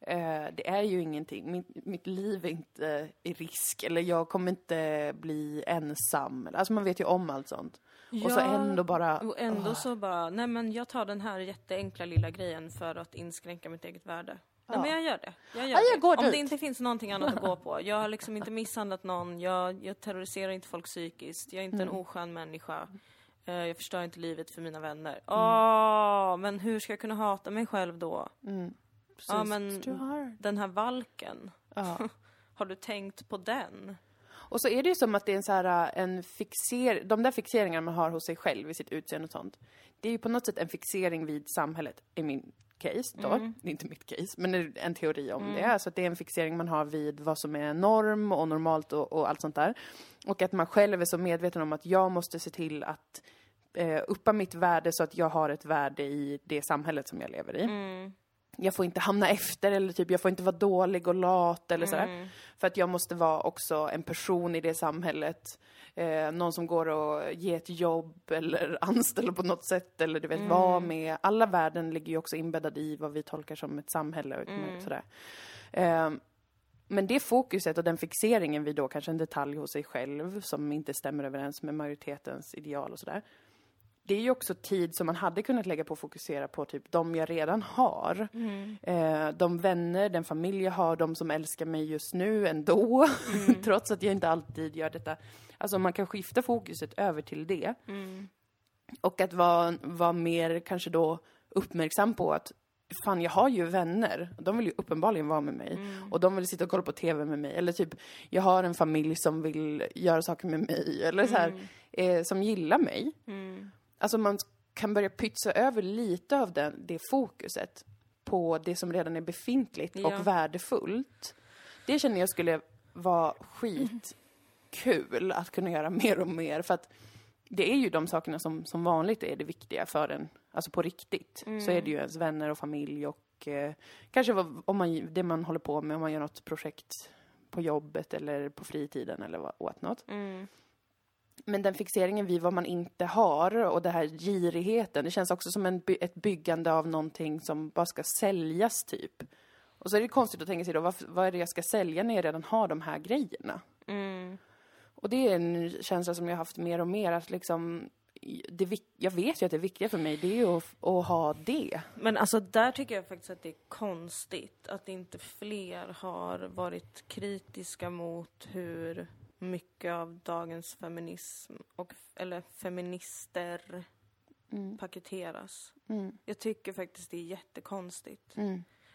S2: Eh, det är ju ingenting. Mitt, mitt liv är inte i risk. Eller jag kommer inte bli ensam. Alltså man vet ju om allt sånt. Och så
S1: Ja.
S2: ändå bara...
S1: Och ändå så bara, nej men jag tar den här jätteenkla lilla grejen för att inskränka mitt eget värde. Nej, men jag gör det. Jag gör
S2: Ja, jag
S1: det.
S2: går
S1: Om
S2: dit.
S1: det inte finns någonting annat att gå på. Jag har liksom inte misshandlat någon, jag, jag terroriserar inte folk psykiskt, jag är inte
S2: Mm.
S1: en oskön människa. Eh, jag förstör inte livet för mina vänner.
S2: Mm.
S1: Åh, men hur ska jag kunna hata mig själv då? Ja, men den här valken,
S2: Ja.
S1: har du tänkt på den?
S2: Och så är det ju som att det är en så här, äh, en fixer, de där fixeringarna man har hos sig själv i sitt utseende och sånt. Det är ju på något sätt en fixering vid samhället, i min case då. Det är inte mitt case, men en teori om det. Alltså att det är en fixering man har vid vad som är norm och normalt och, och allt sånt där. Och att man själv är så medveten om att jag måste se till att eh, uppa mitt värde så att jag har ett värde i det samhället som jag lever i. Jag får inte hamna efter eller typ, jag får inte vara dålig och lat eller sådär. För att jag måste vara också en person i det samhället. Eh, någon som går och ger ett jobb eller anställer på något sätt eller du vet, vara med. Alla värden ligger ju också inbäddade i vad vi tolkar som ett samhälle och sådär. Eh, men det fokuset och den fixeringen vid då kanske en detalj hos sig själv som inte stämmer överens med majoritetens ideal och sådär. Det är ju också tid som man hade kunnat lägga på att fokusera på typ de jag redan har. Eh, de vänner, den familj jag har, de som älskar mig just nu ändå. Trots att jag inte alltid gör detta. Alltså man kan skifta fokuset över till det. Och att vara, vara mer kanske då uppmärksam på att fan jag har ju vänner, de vill ju uppenbarligen vara med mig. Och de vill sitta och kolla på TV med mig. Eller typ, jag har en familj som vill göra saker med mig. Eller så här, eh, som gillar mig. Alltså man kan börja pytsa över lite av den, det fokuset på det som redan är befintligt
S1: Ja.
S2: och värdefullt. Det känner jag skulle vara skitkul att kunna göra mer och mer. För att det är ju de sakerna som, som vanligt är det viktiga för en, alltså på riktigt. Så är det ju ens vänner och familj och eh, kanske vad, om man, det man håller på med, om man gör något projekt på jobbet eller på fritiden eller vad, what not. Men den fixeringen vid vad man inte har och den här girigheten, det känns också som en, ett byggande av någonting som bara ska säljas typ. Och så är det konstigt att tänka sig då, vad, vad är det jag ska sälja när jag redan har de här grejerna? Och det är en känsla som jag har haft mer och mer, att liksom, det, jag vet ju att det viktiga för mig, det är ju att, att ha det.
S1: Men alltså där tycker jag faktiskt att det är konstigt att inte fler har varit kritiska mot hur mycket av dagens feminism och, eller feminister paketeras. Jag tycker faktiskt det är jättekonstigt.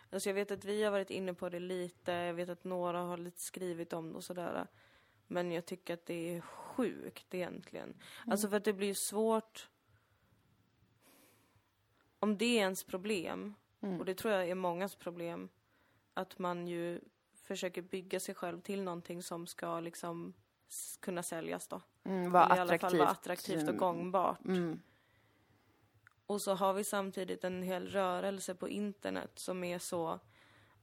S1: Alltså jag vet att vi har varit inne på det lite, jag vet att några har lite skrivit om det och sådär. Men jag tycker att det är sjukt egentligen. Alltså för att det blir svårt om det är ens problem, och det tror jag är mångas problem, att man ju försöker bygga sig själv till någonting som ska liksom kunna säljas då.
S2: Mm, vara
S1: Eller i alla fall
S2: attraktivt.
S1: vara attraktivt och
S2: Mm.
S1: gångbart.
S2: Mm.
S1: Och så har vi samtidigt en hel rörelse på internet som är så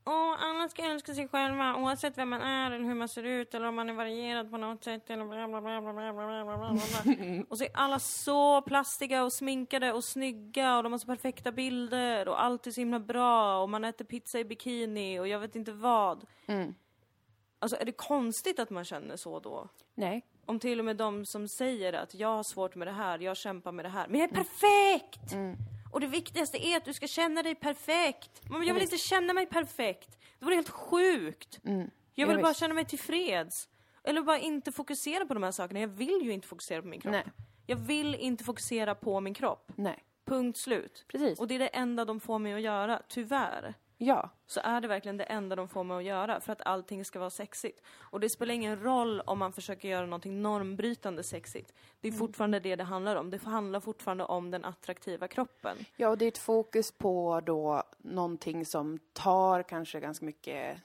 S1: Åh, alla ska älska sig själva oavsett vem man är eller hur man ser ut eller om man är varierad på något sätt eller bla bla bla bla bla bla bla bla. Och så är alla så plastiga och sminkade och snygga och de har så perfekta bilder och allt är så himla bra och man äter pizza i bikini och jag vet inte vad. Alltså är det konstigt att man känner så då?
S2: Nej.
S1: Om till och med de som säger att jag har svårt med det här, jag kämpar med det här, men jag är perfekt! Och det viktigaste är att du ska känna dig perfekt. Men jag vill inte känna mig perfekt. Det vore helt sjukt. Jag vill
S2: Ja,
S1: bara
S2: visst.
S1: känna mig tillfreds. Eller bara inte fokusera på de här sakerna. Jag vill ju inte fokusera på min kropp.
S2: Nej.
S1: Jag vill inte fokusera på min kropp.
S2: Nej.
S1: Punkt slut.
S2: Precis.
S1: Och det är det enda de får mig att göra, tyvärr
S2: Ja.
S1: så är det verkligen det enda de får mig att göra för att allting ska vara sexigt. Och det spelar ingen roll om man försöker göra någonting normbrytande sexigt. Det är fortfarande det det handlar om. Det handlar fortfarande om den attraktiva kroppen.
S2: Ja, och det är ett fokus på då någonting som tar kanske ganska mycket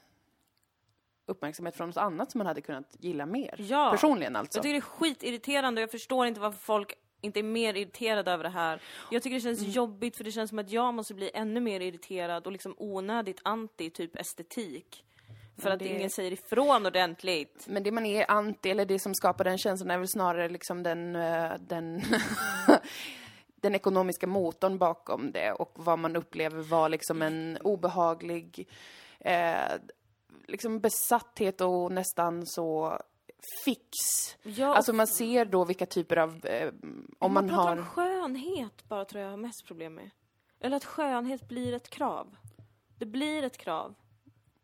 S2: uppmärksamhet från något annat som man hade kunnat gilla mer.
S1: Ja.
S2: Personligen alltså.
S1: Jag tycker det är skitirriterande och jag förstår inte varför folk inte är mer irriterade över det här. Jag tycker det känns
S2: Mm.
S1: jobbigt för det känns som att jag måste bli ännu mer irriterad och liksom onödigt anti typ estetik. För att
S2: det-
S1: ingen säger ifrån ordentligt.
S2: Men det man är anti, eller det som skapar den känslan är väl snarare liksom den, eh, den, den ekonomiska motorn bakom det och vad man upplever var liksom en obehaglig eh, liksom besatthet och nästan så fix.
S1: Ja,
S2: Alltså man ser då vilka typer av, eh, om man,
S1: pratar
S2: har...
S1: om skönhet bara tror jag har mest problem med. Eller att skönhet blir ett krav. Det blir ett krav.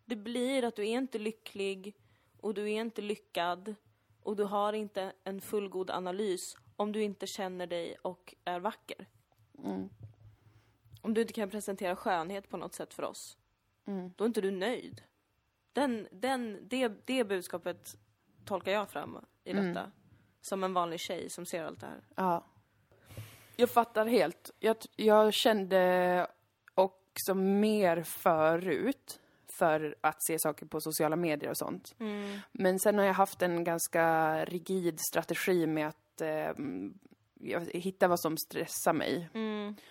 S1: Det blir att du är inte lycklig och du är inte lyckad och du har inte en fullgod analys om du inte känner dig och är vacker.
S2: Mm.
S1: Om du inte kan presentera skönhet på något sätt för oss,
S2: Mm.
S1: då är inte du nöjd. Den, den, det, det budskapet tolkar jag fram i
S2: Mm.
S1: detta. Som en vanlig tjej som ser allt det här.
S2: Ja. Jag fattar helt. Jag, jag kände också mer förut för att se saker på sociala medier och sånt. Men sen har jag haft en ganska rigid strategi med att eh, jag hitta vad som stressar mig.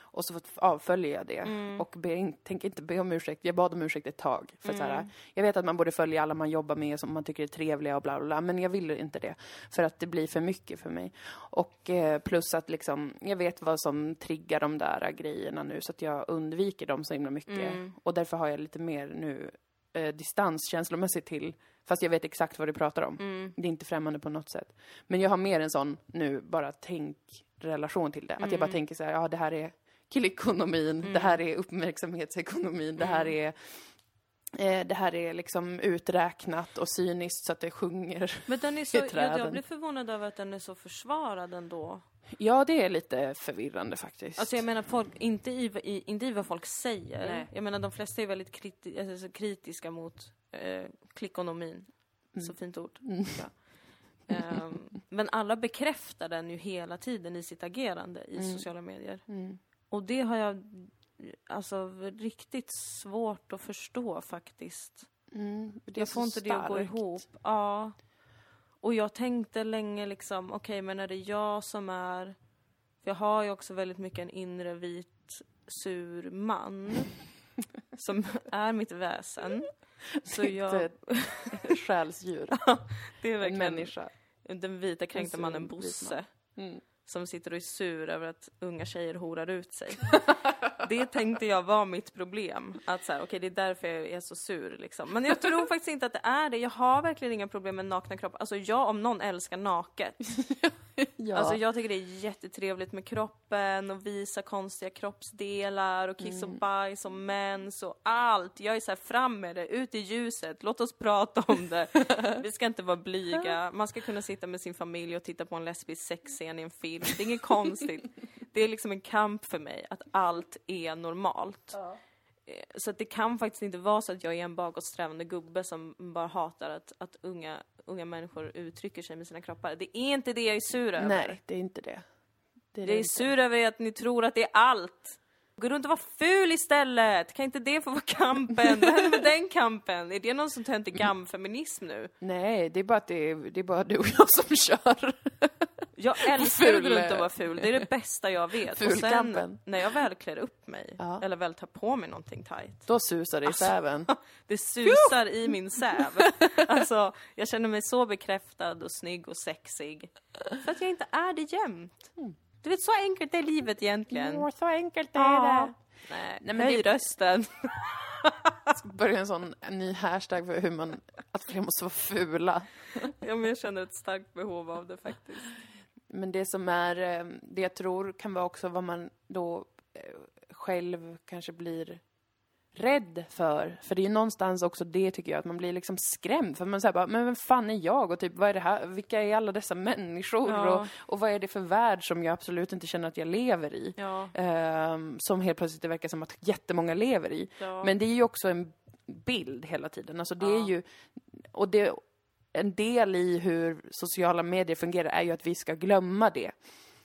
S2: Och så avföljer jag det. Och ber in, tänker inte be om ursäkt. Jag bad om ursäkt ett tag. För så här, jag vet att man borde följa alla man jobbar med som man tycker är trevliga och bla bla bla. Men jag vill inte det. För att det blir för mycket för mig. Och eh, plus att liksom, jag vet vad som triggar de där grejerna nu. Så att jag undviker dem så himla mycket. Och därför har jag lite mer nu eh, distans känslomässigt till Fast jag vet exakt vad du pratar om. Det är inte främmande på något sätt. Men jag har mer en sån nu, bara tänk-relation till det. Att jag bara tänker så här, ja det här är killekonomin, det här är uppmärksamhetsekonomin, det här är eh, det här är liksom uträknat och cyniskt så att det sjunger.
S1: Men den är så,
S2: i
S1: jag,
S2: träden.
S1: jag blir förvånad över att den är så försvarad ändå.
S2: Ja, det är lite förvirrande faktiskt.
S1: Alltså jag menar, folk, inte, i, i, inte i vad folk säger.
S2: Nej.
S1: Jag menar, de flesta är väldigt kriti, alltså, kritiska mot eh, klickonomin. Så fint ord. Ja. Ehm, men alla bekräftar den ju hela tiden i sitt agerande i sociala medier.
S2: Mm.
S1: Och det har jag alltså riktigt svårt att förstå faktiskt.
S2: Mm,
S1: jag får inte det att gå
S2: starkt.
S1: ihop. Ja. Och jag tänkte länge liksom, okej men är det jag som är... För jag har ju också väldigt mycket en inre vit sur man. Som är mitt väsen. Så jag...
S2: Ett själsdjur,
S1: Det är
S2: en
S1: verkligen
S2: människa.
S1: den vita kränkta mannen Bosse.
S2: Mm.
S1: Som sitter och är sur över att unga tjejer horar ut sig. det tänkte jag var mitt problem. Att så här, okej det är därför jag är så sur liksom. Men jag tror faktiskt inte att det är det. Jag har verkligen inga problem med nakna kroppar. Alltså jag om någon älskar naket.
S2: Ja.
S1: Alltså jag tycker det är jättetrevligt med kroppen och visa konstiga kroppsdelar och kiss och bajs och mens och allt. Jag är så här fram med det, ut i ljuset, låt oss prata om det. Vi ska inte vara blyga. Man ska kunna sitta med sin familj och titta på en lesbisk sexscen i en film. Det är inget konstigt. Det är liksom en kamp för mig att allt är normalt. Eh, Så att det kan faktiskt inte vara så att jag är en bakåtsträvande gubbe som bara hatar att, att unga, unga människor uttrycker sig med sina kroppar. Det är inte det jag är sur över.
S2: Nej, det är inte det. Det är
S1: Jag är
S2: inte.
S1: sur över att ni tror att det är allt. Gå runt och vara ful istället! Kan inte det få vara kampen? Vad händer med den kampen? Är det någon som töntig gammfeminism nu?
S2: Nej, det är bara att det är, det är bara du och jag som kör.
S1: Jag älskar att gå runt och vara ful, det är det bästa jag vet. Och sen när jag väl klär upp mig,
S2: Ja.
S1: eller väl tar på mig någonting tight,
S2: Då susar det i
S1: Alltså.
S2: säven.
S1: det susar i min säv. Alltså, jag känner mig så bekräftad och snygg och sexig. För att jag inte är det jämt. Du vet, så enkelt är livet egentligen.
S2: Åh, så enkelt är
S1: Ja.
S2: det.
S1: Nej,
S2: men
S1: höj
S2: det-
S1: rösten.
S2: Börja en sån en ny hashtag för hur man, att fler måste vara fula.
S1: Ja, men jag känner ett starkt behov av det faktiskt.
S2: Men det som är, eh, det jag tror kan vara också vad man då eh, själv kanske blir rädd för. För det är ju någonstans också det tycker jag, att man blir liksom skrämd. För man säger bara, men vem fan är jag? Och typ, vad är det här? Vilka är alla dessa människor?
S1: Ja.
S2: Och, och vad är det för värld som jag absolut inte känner att jag lever i?
S1: Ja,
S2: Ehm, som helt plötsligt det verkar som att jättemånga lever i.
S1: ja.
S2: Men det är ju också en bild hela tiden. Alltså det är ju, och det, en del i hur sociala medier fungerar är ju att vi ska glömma det.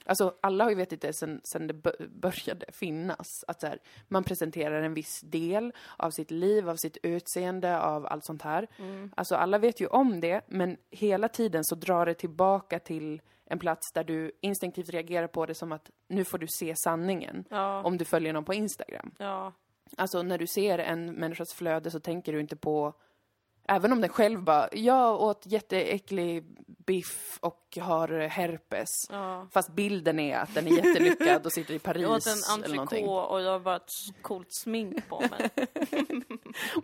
S2: Alltså alla har ju vetat det sen, sen det bö- började finnas. Att så här, man presenterar en viss del av sitt liv, av sitt utseende, av allt sånt här.
S1: Mm.
S2: Alltså alla vet ju om det, men hela tiden så drar det tillbaka till en plats där du instinktivt reagerar på det som att nu får du se sanningen.
S1: ja,
S2: Om du följer någon på Instagram.
S1: ja,
S2: Alltså när du ser en människas flöde så tänker du inte på Även om den själv bara, jag åt jätteäcklig biff och har herpes.
S1: Ja.
S2: Fast bilden är att den är jättelyckad och sitter i Paris
S1: Jag åt en
S2: eller
S1: och jag har bara ett coolt smink på mig.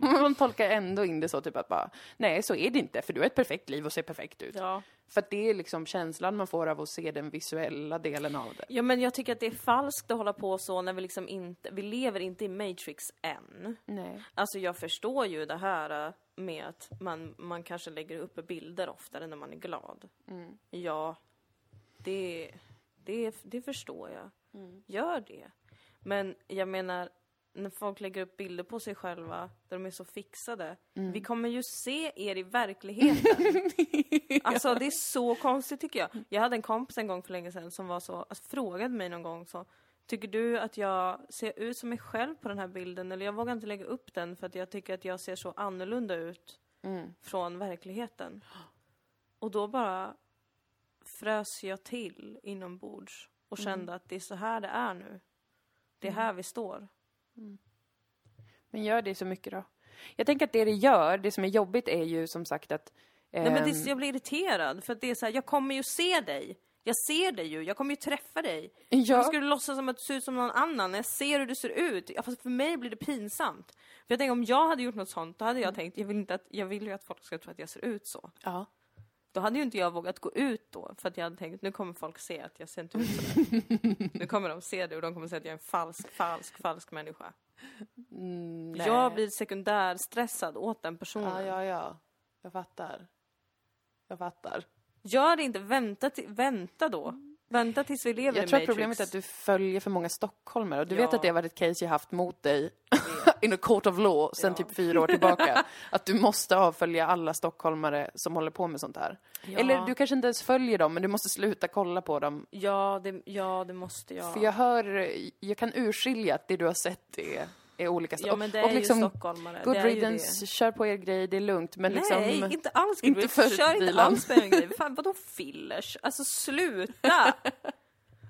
S2: Man tolkar ändå in det så typ att bara, nej så är det inte för du har ett perfekt liv och ser perfekt ut.
S1: Ja.
S2: För att det är liksom känslan man får av att se den visuella delen av det.
S1: ja, men jag tycker att det är falskt att hålla på så när vi liksom inte, vi lever inte i Matrix än.
S2: Nej.
S1: Alltså jag förstår ju det här äh, med att man, man kanske lägger upp bilder oftare när man är glad. Ja, det, det, det förstår jag. Gör det. Men jag menar, när folk lägger upp bilder på sig själva där de är så fixade. Vi kommer ju se er i verkligheten. Alltså det är så konstigt tycker jag. Jag hade en kompis en gång för länge sedan som var så, alltså, frågade mig någon gång så Tycker du att jag ser ut som mig själv på den här bilden? Eller jag vågar inte lägga upp den för att jag tycker att jag ser så annorlunda ut från verkligheten. Och då bara frös jag till inombords och kände att det är så här det är nu. Det är här vi står.
S2: Men gör det så mycket då? Jag tänker att det det gör, det som är jobbigt är ju som sagt att...
S1: Nej, men
S2: ehm,
S1: det, jag blir irriterad för att det är så här, jag kommer ju se dig. Jag ser dig ju, jag kommer ju träffa dig.
S2: Ja.
S1: Ska du låtsas som att du ser ut som någon annan när jag ser hur du ser ut? Ja, fast för mig blir det pinsamt. För jag tänker om jag hade gjort något sånt, då hade jag tänkt, jag vill, inte att, jag vill ju att folk ska tro att jag ser ut så.
S2: Ja.
S1: Då hade ju inte jag vågat gå ut då, för att jag hade tänkt, nu kommer folk se att jag ser inte ut sådär. nu kommer de se det och de kommer säga att jag är en falsk, falsk, falsk människa.
S2: Mm.
S1: Jag blir sekundärstressad åt den personen.
S2: Ja, ja, ja. Jag fattar. Jag fattar.
S1: Gör inte, vänta, till, vänta då. Vänta tills vi lever
S2: Jag
S1: i
S2: tror att
S1: Matrix.
S2: problemet är att du följer för många stockholmare och du
S1: Ja.
S2: vet att det har varit ett case jag haft mot dig in a court of law sen typ fyra år tillbaka. att du måste avfölja alla stockholmare som håller på med sånt här.
S1: Ja.
S2: Eller du kanske inte ens följer dem men du måste sluta kolla på dem.
S1: Ja, det, ja, det måste jag.
S2: För jag hör, jag kan urskilja att det du har sett är, är olika
S1: ja, men det är
S2: och liksom,
S1: ju stockholmare.
S2: Good riddance, kör på er grej, det är lugnt. Men liksom,
S1: Nej, inte alls.
S2: inte
S1: Inte
S2: för
S1: Kör inte alls på en grej. Fan, vadå fillers? Alltså sluta!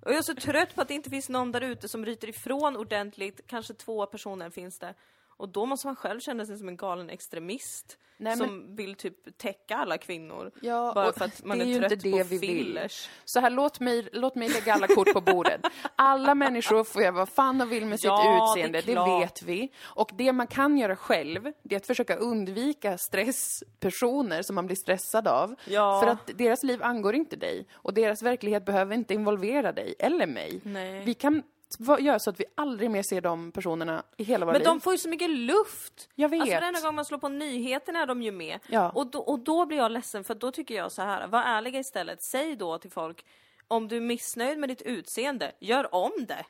S1: Och jag är så trött på att det inte finns någon där ute som ryter ifrån ordentligt. Kanske två personer finns det. Och då måste man själv känna sig som en galen extremist.
S2: Nej,
S1: som vill typ täcka alla kvinnor.
S2: Ja,
S1: bara för att man
S2: det är
S1: är, trött
S2: det
S1: på
S2: vi vill.
S1: fillers.
S2: Så här, låt mig, låt mig lägga alla kort på bordet. Alla människor får göra vad fan de vill med sitt
S1: Ja, det
S2: utseende, det,
S1: klart.
S2: vet vi. Och det man kan göra själv, det är att försöka undvika stresspersoner som man blir stressad av.
S1: Ja.
S2: För att deras liv angår inte dig. Och deras verklighet behöver inte involvera dig, eller mig.
S1: Nej.
S2: Vi kan va- göra så att vi aldrig mer ser de personerna i hela våra
S1: Men
S2: liv.
S1: de får ju så mycket luft!
S2: Jag vet.
S1: Alltså varenda gång man slår på nyheterna är de ju med.
S2: Ja.
S1: Och, då, och då blir jag ledsen för då tycker jag så här, var ärliga istället. Säg då till folk, om du är missnöjd med ditt utseende, gör om det.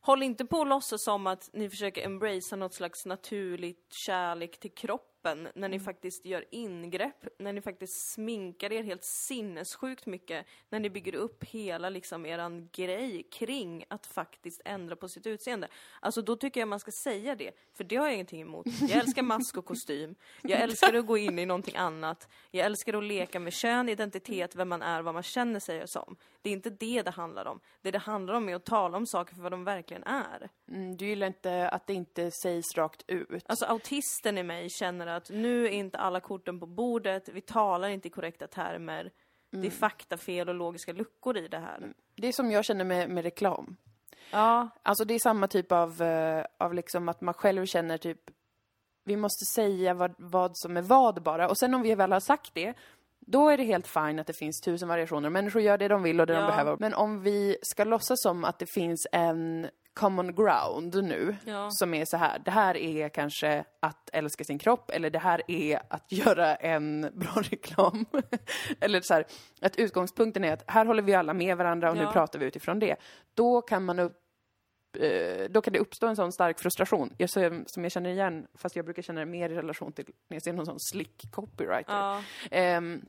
S1: Håll inte på och låtsas som att ni försöker embracea något slags naturligt kärlek till kroppen när ni faktiskt gör ingrepp, när ni faktiskt sminkar er helt sinnessjukt mycket, när ni bygger upp hela liksom eran grej kring att faktiskt ändra på sitt utseende. Alltså då tycker jag man ska säga det, för det har jag ingenting emot. Jag älskar mask och kostym, jag älskar att gå in i någonting annat, jag älskar att leka med kön, identitet, vem man är, vad man känner sig som. Det är inte det det handlar om. Det det handlar om är att tala om saker för vad de verkligen är.
S2: Mm, du gillar inte att det inte sägs rakt ut.
S1: Alltså autisten i mig känner att nu är inte alla korten på bordet, vi talar inte i korrekta termer. Det är faktafel och logiska luckor i det här.
S2: Det är som jag känner med, med reklam.
S1: Ja,
S2: Alltså det är samma typ av, eh, av liksom att man själv känner typ vi måste säga vad, vad som är vad bara. Och sen om vi väl har sagt det, då är det helt fine att det finns tusen variationer. Människor gör det de vill och det
S1: Ja.
S2: de behöver. Men om vi ska låtsas som att det finns en common ground nu,
S1: Ja.
S2: som är så här, det här är kanske att älska sin kropp, eller det här är att göra en bra reklam. eller så här, att utgångspunkten är att här håller vi alla med varandra och nu
S1: Ja.
S2: pratar vi utifrån det. Då kan man upp, eh, då kan det uppstå en sån stark frustration. Jag, som jag känner igen, fast jag brukar känna det mer i relation till när jag ser någon sån slick copywriter.
S1: ja,
S2: Ehm,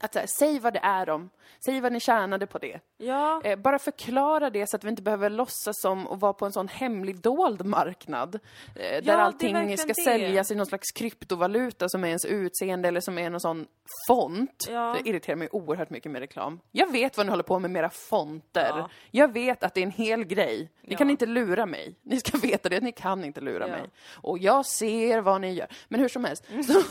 S2: att här, säg vad det är om, säg vad ni tjänade på det.
S1: ja.
S2: Eh, bara förklara det så att vi inte behöver låtsas som och vara på en sån hemlig dold marknad. Eh, där
S1: det är
S2: allting ska
S1: det.
S2: säljas i någon slags kryptovaluta som är ens utseende eller som är någon sån font.
S1: Ja.
S2: Det irriterar mig oerhört mycket med reklam. Jag vet vad ni håller på med med era fonter.
S1: Ja.
S2: Jag vet att det är en hel grej. Ni
S1: Ja.
S2: kan inte lura mig. Ni ska veta det, att ni kan inte lura
S1: Ja.
S2: mig. Och jag ser vad ni gör. Men hur som helst.
S1: Mm.
S2: Så,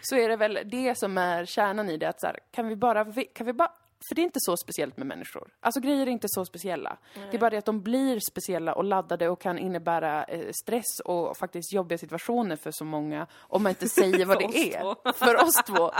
S2: så är det väl väl det som är kärnan i det, att så här, kan vi bara, kan vi bara för det är inte så speciellt med människor. Alltså grejer är inte så speciella. Det är bara det att de blir speciella och laddade och kan innebära eh, stress och faktiskt jobbiga situationer för så många om man inte säger vad det är. För oss två.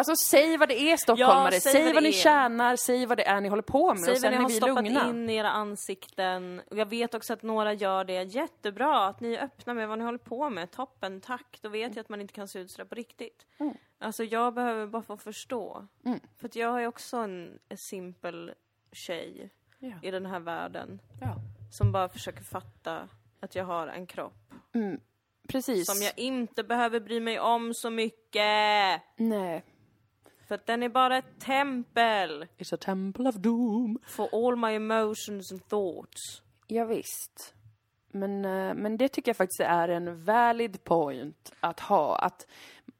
S2: Alltså säg vad det är stockholmare,
S1: Ja, säg
S2: säg,
S1: vad
S2: vad ni
S1: är.
S2: tjänar, säg vad det är ni håller på med
S1: Säg
S2: och
S1: vad
S2: sen
S1: ni
S2: är
S1: har
S2: vi
S1: stoppat
S2: lugna.
S1: in i era ansikten. Och jag vet också att några gör det jättebra, att ni är öppna med vad ni håller på med. Toppen, tack. Då vet jag att man inte kan se ut sådär på riktigt.
S2: Mm.
S1: Alltså jag behöver bara få förstå.
S2: Mm.
S1: För att jag är också en, en simpel tjej
S2: Ja.
S1: i den här världen.
S2: Ja.
S1: Som bara försöker fatta att jag har en kropp.
S2: Mm. Precis.
S1: Som jag inte behöver bry mig om så mycket.
S2: Nej.
S1: För att den är bara ett tempel.
S2: It's a temple of doom.
S1: For all my emotions and thoughts.
S2: Ja, visst. Men, eh, men det tycker jag faktiskt är en valid point att ha. Att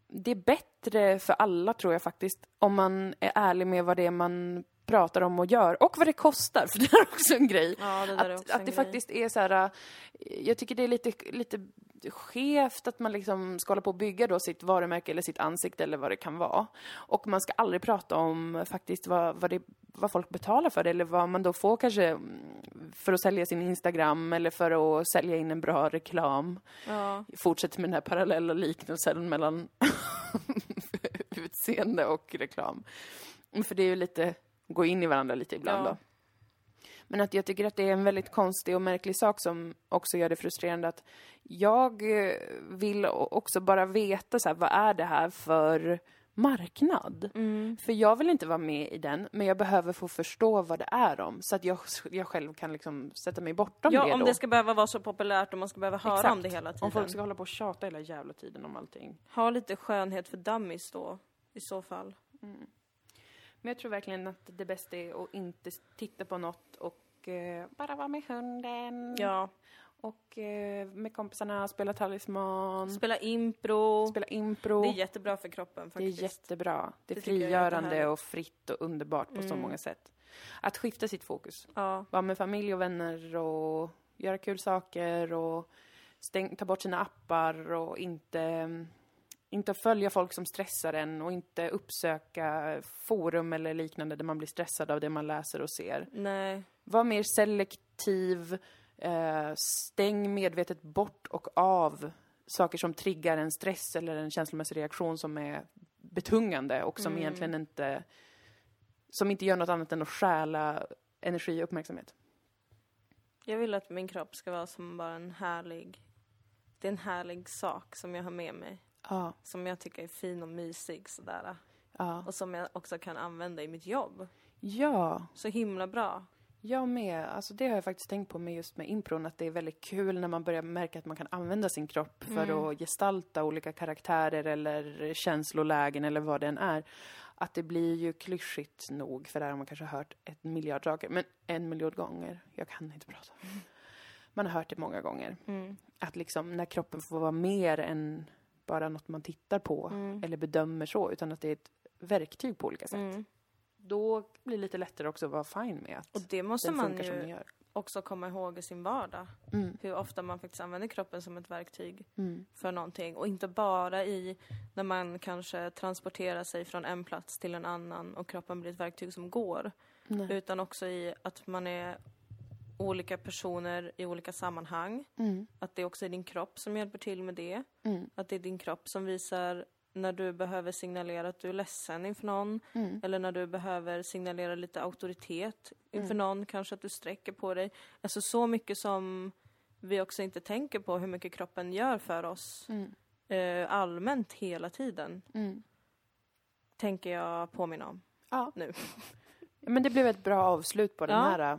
S2: det är bättre för alla, tror jag faktiskt, om man är ärlig med vad det är man pratar om och gör. Och vad det kostar, för det är också en grej.
S1: Ja, det
S2: Att, att det
S1: grej.
S2: faktiskt är så här... äh, Jag tycker det är lite, lite skevt att man liksom ska hålla på och bygga då sitt varumärke eller sitt ansikte eller vad det kan vara. Och man ska aldrig prata om faktiskt vad, vad, det, vad folk betalar för det eller vad man då får kanske mm, för att sälja sin Instagram eller för att sälja in en bra reklam.
S1: Ja.
S2: Fortsätter med den här parallella liknelsen mellan utseende och reklam. För det är ju lite, gå in i varandra lite ibland
S1: Ja.
S2: då. Men att jag tycker att det är en väldigt konstig och märklig sak som också gör det frustrerande att jag eh, vill också bara veta så här, vad är det här för marknad?
S1: Mm.
S2: För jag vill inte vara med i den, men jag behöver få förstå vad det är om så att jag, jag själv kan liksom sätta mig bortom
S1: Ja,
S2: det
S1: om
S2: då.
S1: det ska behöva vara så populärt och man ska behöva höra
S2: Exakt.
S1: om det hela tiden.
S2: Om folk ska hålla på och tjata hela jävla tiden om allting.
S1: Ha lite skönhet för dummies då, i så fall.
S2: Men jag tror verkligen att det bästa är att inte titta på något och eh, bara vara med hunden.
S1: Ja.
S2: Och eh, med kompisarna spela talisman,
S1: Spela impro.
S2: spela impro.
S1: Det är jättebra för kroppen
S2: Det är
S1: faktiskt.
S2: jättebra. Det är
S1: Det
S2: frigörande och fritt och underbart på så
S1: Mm.
S2: många sätt. Att skifta sitt fokus.
S1: Ja.
S2: Vara med familj och vänner och göra kul saker och stäng, ta bort sina appar och inte, inte följa folk som stressar en och inte uppsöka forum eller liknande där man blir stressad av det man läser och ser.
S1: Nej.
S2: Var mer selektiv, eh, stäng medvetet bort och av saker som triggar en stress eller en känslomässig reaktion som är betungande och som
S1: Mm.
S2: egentligen inte, som inte gör något annat än att stjäla energi och uppmärksamhet.
S1: Jag vill att min kropp ska vara som bara en härlig... Det är en härlig sak som jag har med mig.
S2: Ja,
S1: Som jag tycker är fin och mysig sådär.
S2: ja.
S1: Och som jag också kan använda i mitt jobb.
S2: Ja,
S1: Så himla bra.
S2: jag med. Alltså det har jag faktiskt tänkt på med just med impron, att det är väldigt kul när man börjar märka att man kan använda sin kropp för
S1: Mm.
S2: att gestalta olika karaktärer eller känslolägen eller vad det än är. Att det blir ju klyschigt nog, för det här har man kanske hört ett miljard saker, men en miljard gånger. Jag kan inte prata. Man har hört det många gånger.
S1: Mm.
S2: Att liksom när kroppen får vara mer än bara något man tittar på
S1: Mm.
S2: eller bedömer så, utan att det är ett verktyg på olika sätt.
S1: Mm.
S2: Då blir det lite lättare också att vara fine med att
S1: Och det måste man ju också komma ihåg i sin vardag.
S2: Mm,
S1: Hur ofta man faktiskt använder kroppen som ett verktyg
S2: mm,
S1: för någonting. Och inte bara i när man kanske transporterar sig från en plats till en annan och kroppen blir ett verktyg som går.
S2: nej.
S1: Utan också i att man är olika personer i olika sammanhang.
S2: Mm,
S1: Att det också är din kropp som hjälper till med det.
S2: mm,
S1: Att det är din kropp som visar när du behöver signalera att du är ledsen inför någon.
S2: mm,
S1: Eller när du behöver signalera lite auktoritet inför
S2: Mm.
S1: någon. Kanske att du sträcker på dig. Alltså så mycket som vi också inte tänker på hur mycket kroppen gör för oss.
S2: mm,
S1: Eh, allmänt hela tiden.
S2: mm.
S1: Tänker jag påminna om.
S2: Ja.
S1: Nu.
S2: Men det blev ett bra avslut på den
S1: Ja.
S2: här, äh,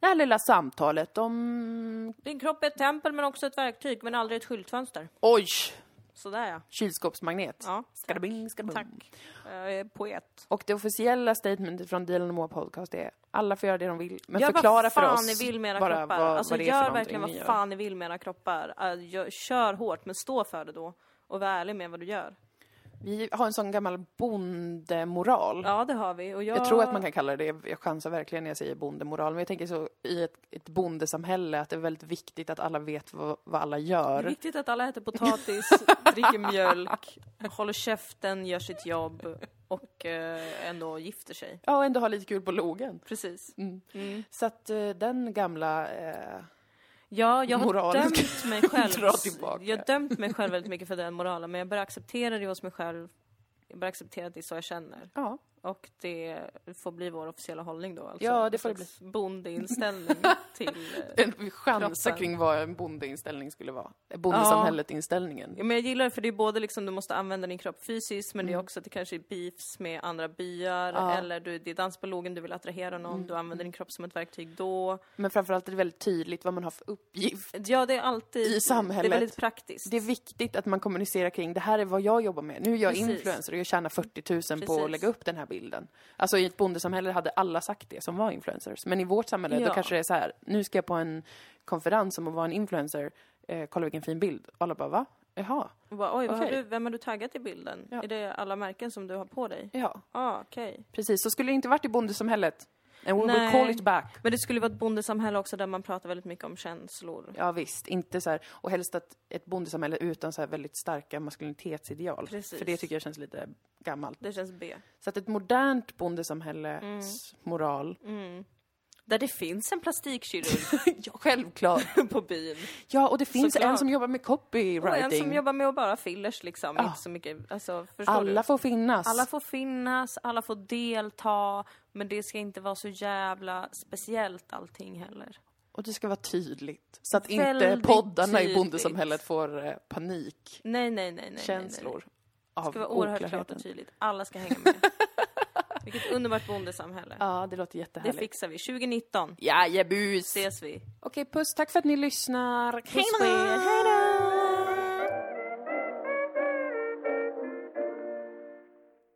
S2: det här lilla samtalet om...
S1: Din kropp är ett tempel men också ett verktyg men aldrig ett skyltfönster.
S2: Oj!
S1: Sådär ja.
S2: Kylskåpsmagnet.
S1: Ja,
S2: Skadabing, skadabing.
S1: tack. Jag är poet.
S2: Och det officiella statementet från Dylan Moore Podcast är alla får göra det de vill, men
S1: gör
S2: förklara
S1: vad
S2: för
S1: fan
S2: oss
S1: ni vill med era kroppar.
S2: vad,
S1: alltså
S2: vad
S1: gör verkligen vad
S2: gör.
S1: fan ni vill med era kroppar. Uh, gör, kör hårt men stå för det då. Och var ärlig med vad du gör.
S2: Vi har en sån gammal bondemoral.
S1: Ja det har vi. Och jag,
S2: Jag tror att man kan kalla det, jag chansar verkligen när jag säger bondemoral, men jag tänker så i ett, ett bondesamhälle att det är väldigt viktigt att alla vet vad, vad alla
S1: Det är
S2: gör.
S1: viktigt att alla äter potatis, dricker mjölk håller käften, gör sitt jobb och eh, ändå gifter sig.
S2: Ja, och ändå ha lite kul på logen.
S1: Precis.
S2: Mm.
S1: Mm.
S2: Så att eh, den gamla... Eh,
S1: Ja, jag har dömt mig själv.
S2: dra tillbaka.
S1: Jag har dömt mig själv väldigt mycket för den moralen, men jag börjar acceptera det hos mig själv. Jag börjar acceptera att det är så jag känner.
S2: ja,
S1: Och det får bli vår officiella hållning då. Alltså.
S2: Ja, det
S1: En
S2: får det
S1: slags Bondeinställning till... eh,
S2: en,
S1: Kroppen.
S2: kring vad en bondeinställning skulle vara. Bondesamhället-inställningen.
S1: Ja, men jag gillar det för det är både liksom du måste använda din kropp fysiskt men det är
S2: Mm.
S1: också att det kanske är beefs med andra byar
S2: Ja.
S1: eller du, det är dans på logen, du vill attrahera någon, du använder din kropp som ett verktyg då.
S2: Men framförallt är det väldigt tydligt vad man har för uppgift.
S1: Ja, det är alltid...
S2: I samhället.
S1: Det är väldigt praktiskt.
S2: Det är viktigt att man kommunicerar kring det här är vad jag jobbar med. Nu är jag
S1: Precis.
S2: influencer och jag tjänar 40 000 på
S1: Precis.
S2: att lägga upp den här bilden. Alltså i ett bondesamhälle hade alla sagt det som var influencers. Men i vårt samhälle då
S1: Ja.
S2: kanske det är så här, nu ska jag på en konferens om att vara en influencer, eh, kolla vilken fin bild. Och alla bara va? Jaha,
S1: bara, Oj, vad har du, vem har du taggat i bilden?
S2: Ja.
S1: Är det alla märken som du har på dig?
S2: ja,
S1: ah, okej.
S2: precis. Så skulle det inte varit i bondesamhället. And we will
S1: Nej.
S2: call it back.
S1: Men det skulle vara ett bondesamhälle också där man pratar väldigt mycket om känslor.
S2: Ja visst, inte så här, och helst att ett bondesamhälle utan så här väldigt starka maskulinitetsideal.
S1: Precis.
S2: För det tycker jag känns lite gammalt.
S1: Det känns B.
S2: Så att ett modernt bondesamhälles moral,
S1: Mm. Där det finns en plastikkirurg
S2: ja självklart.
S1: på byn.
S2: Ja, och det finns
S1: Såklart.
S2: en som jobbar med
S1: Och
S2: copywriting.
S1: en som jobbar med att bara fillers liksom.
S2: Ja.
S1: Inte så mycket, alltså
S2: Alla
S1: du?
S2: får finnas.
S1: Alla får finnas, alla får delta, men det ska inte vara så jävla speciellt allting heller.
S2: Och det ska vara tydligt. Så att inte
S1: Väldigt
S2: poddarna i
S1: tydligt.
S2: bondesamhället får eh, panik.
S1: Nej, nej, nej, nej. nej, nej.
S2: Känslor
S1: Det
S2: av
S1: ska vara oerhört klart och tydligt. Alla ska hänga med. Vilket underbart bondesamhälle.
S2: Ja, det låter
S1: Det
S2: jättehärligt.
S1: fixar vi. 2019
S2: Jajebus!
S1: ses vi.
S2: Okej, puss. Tack för att ni lyssnar.
S1: Hej då!
S2: Hej!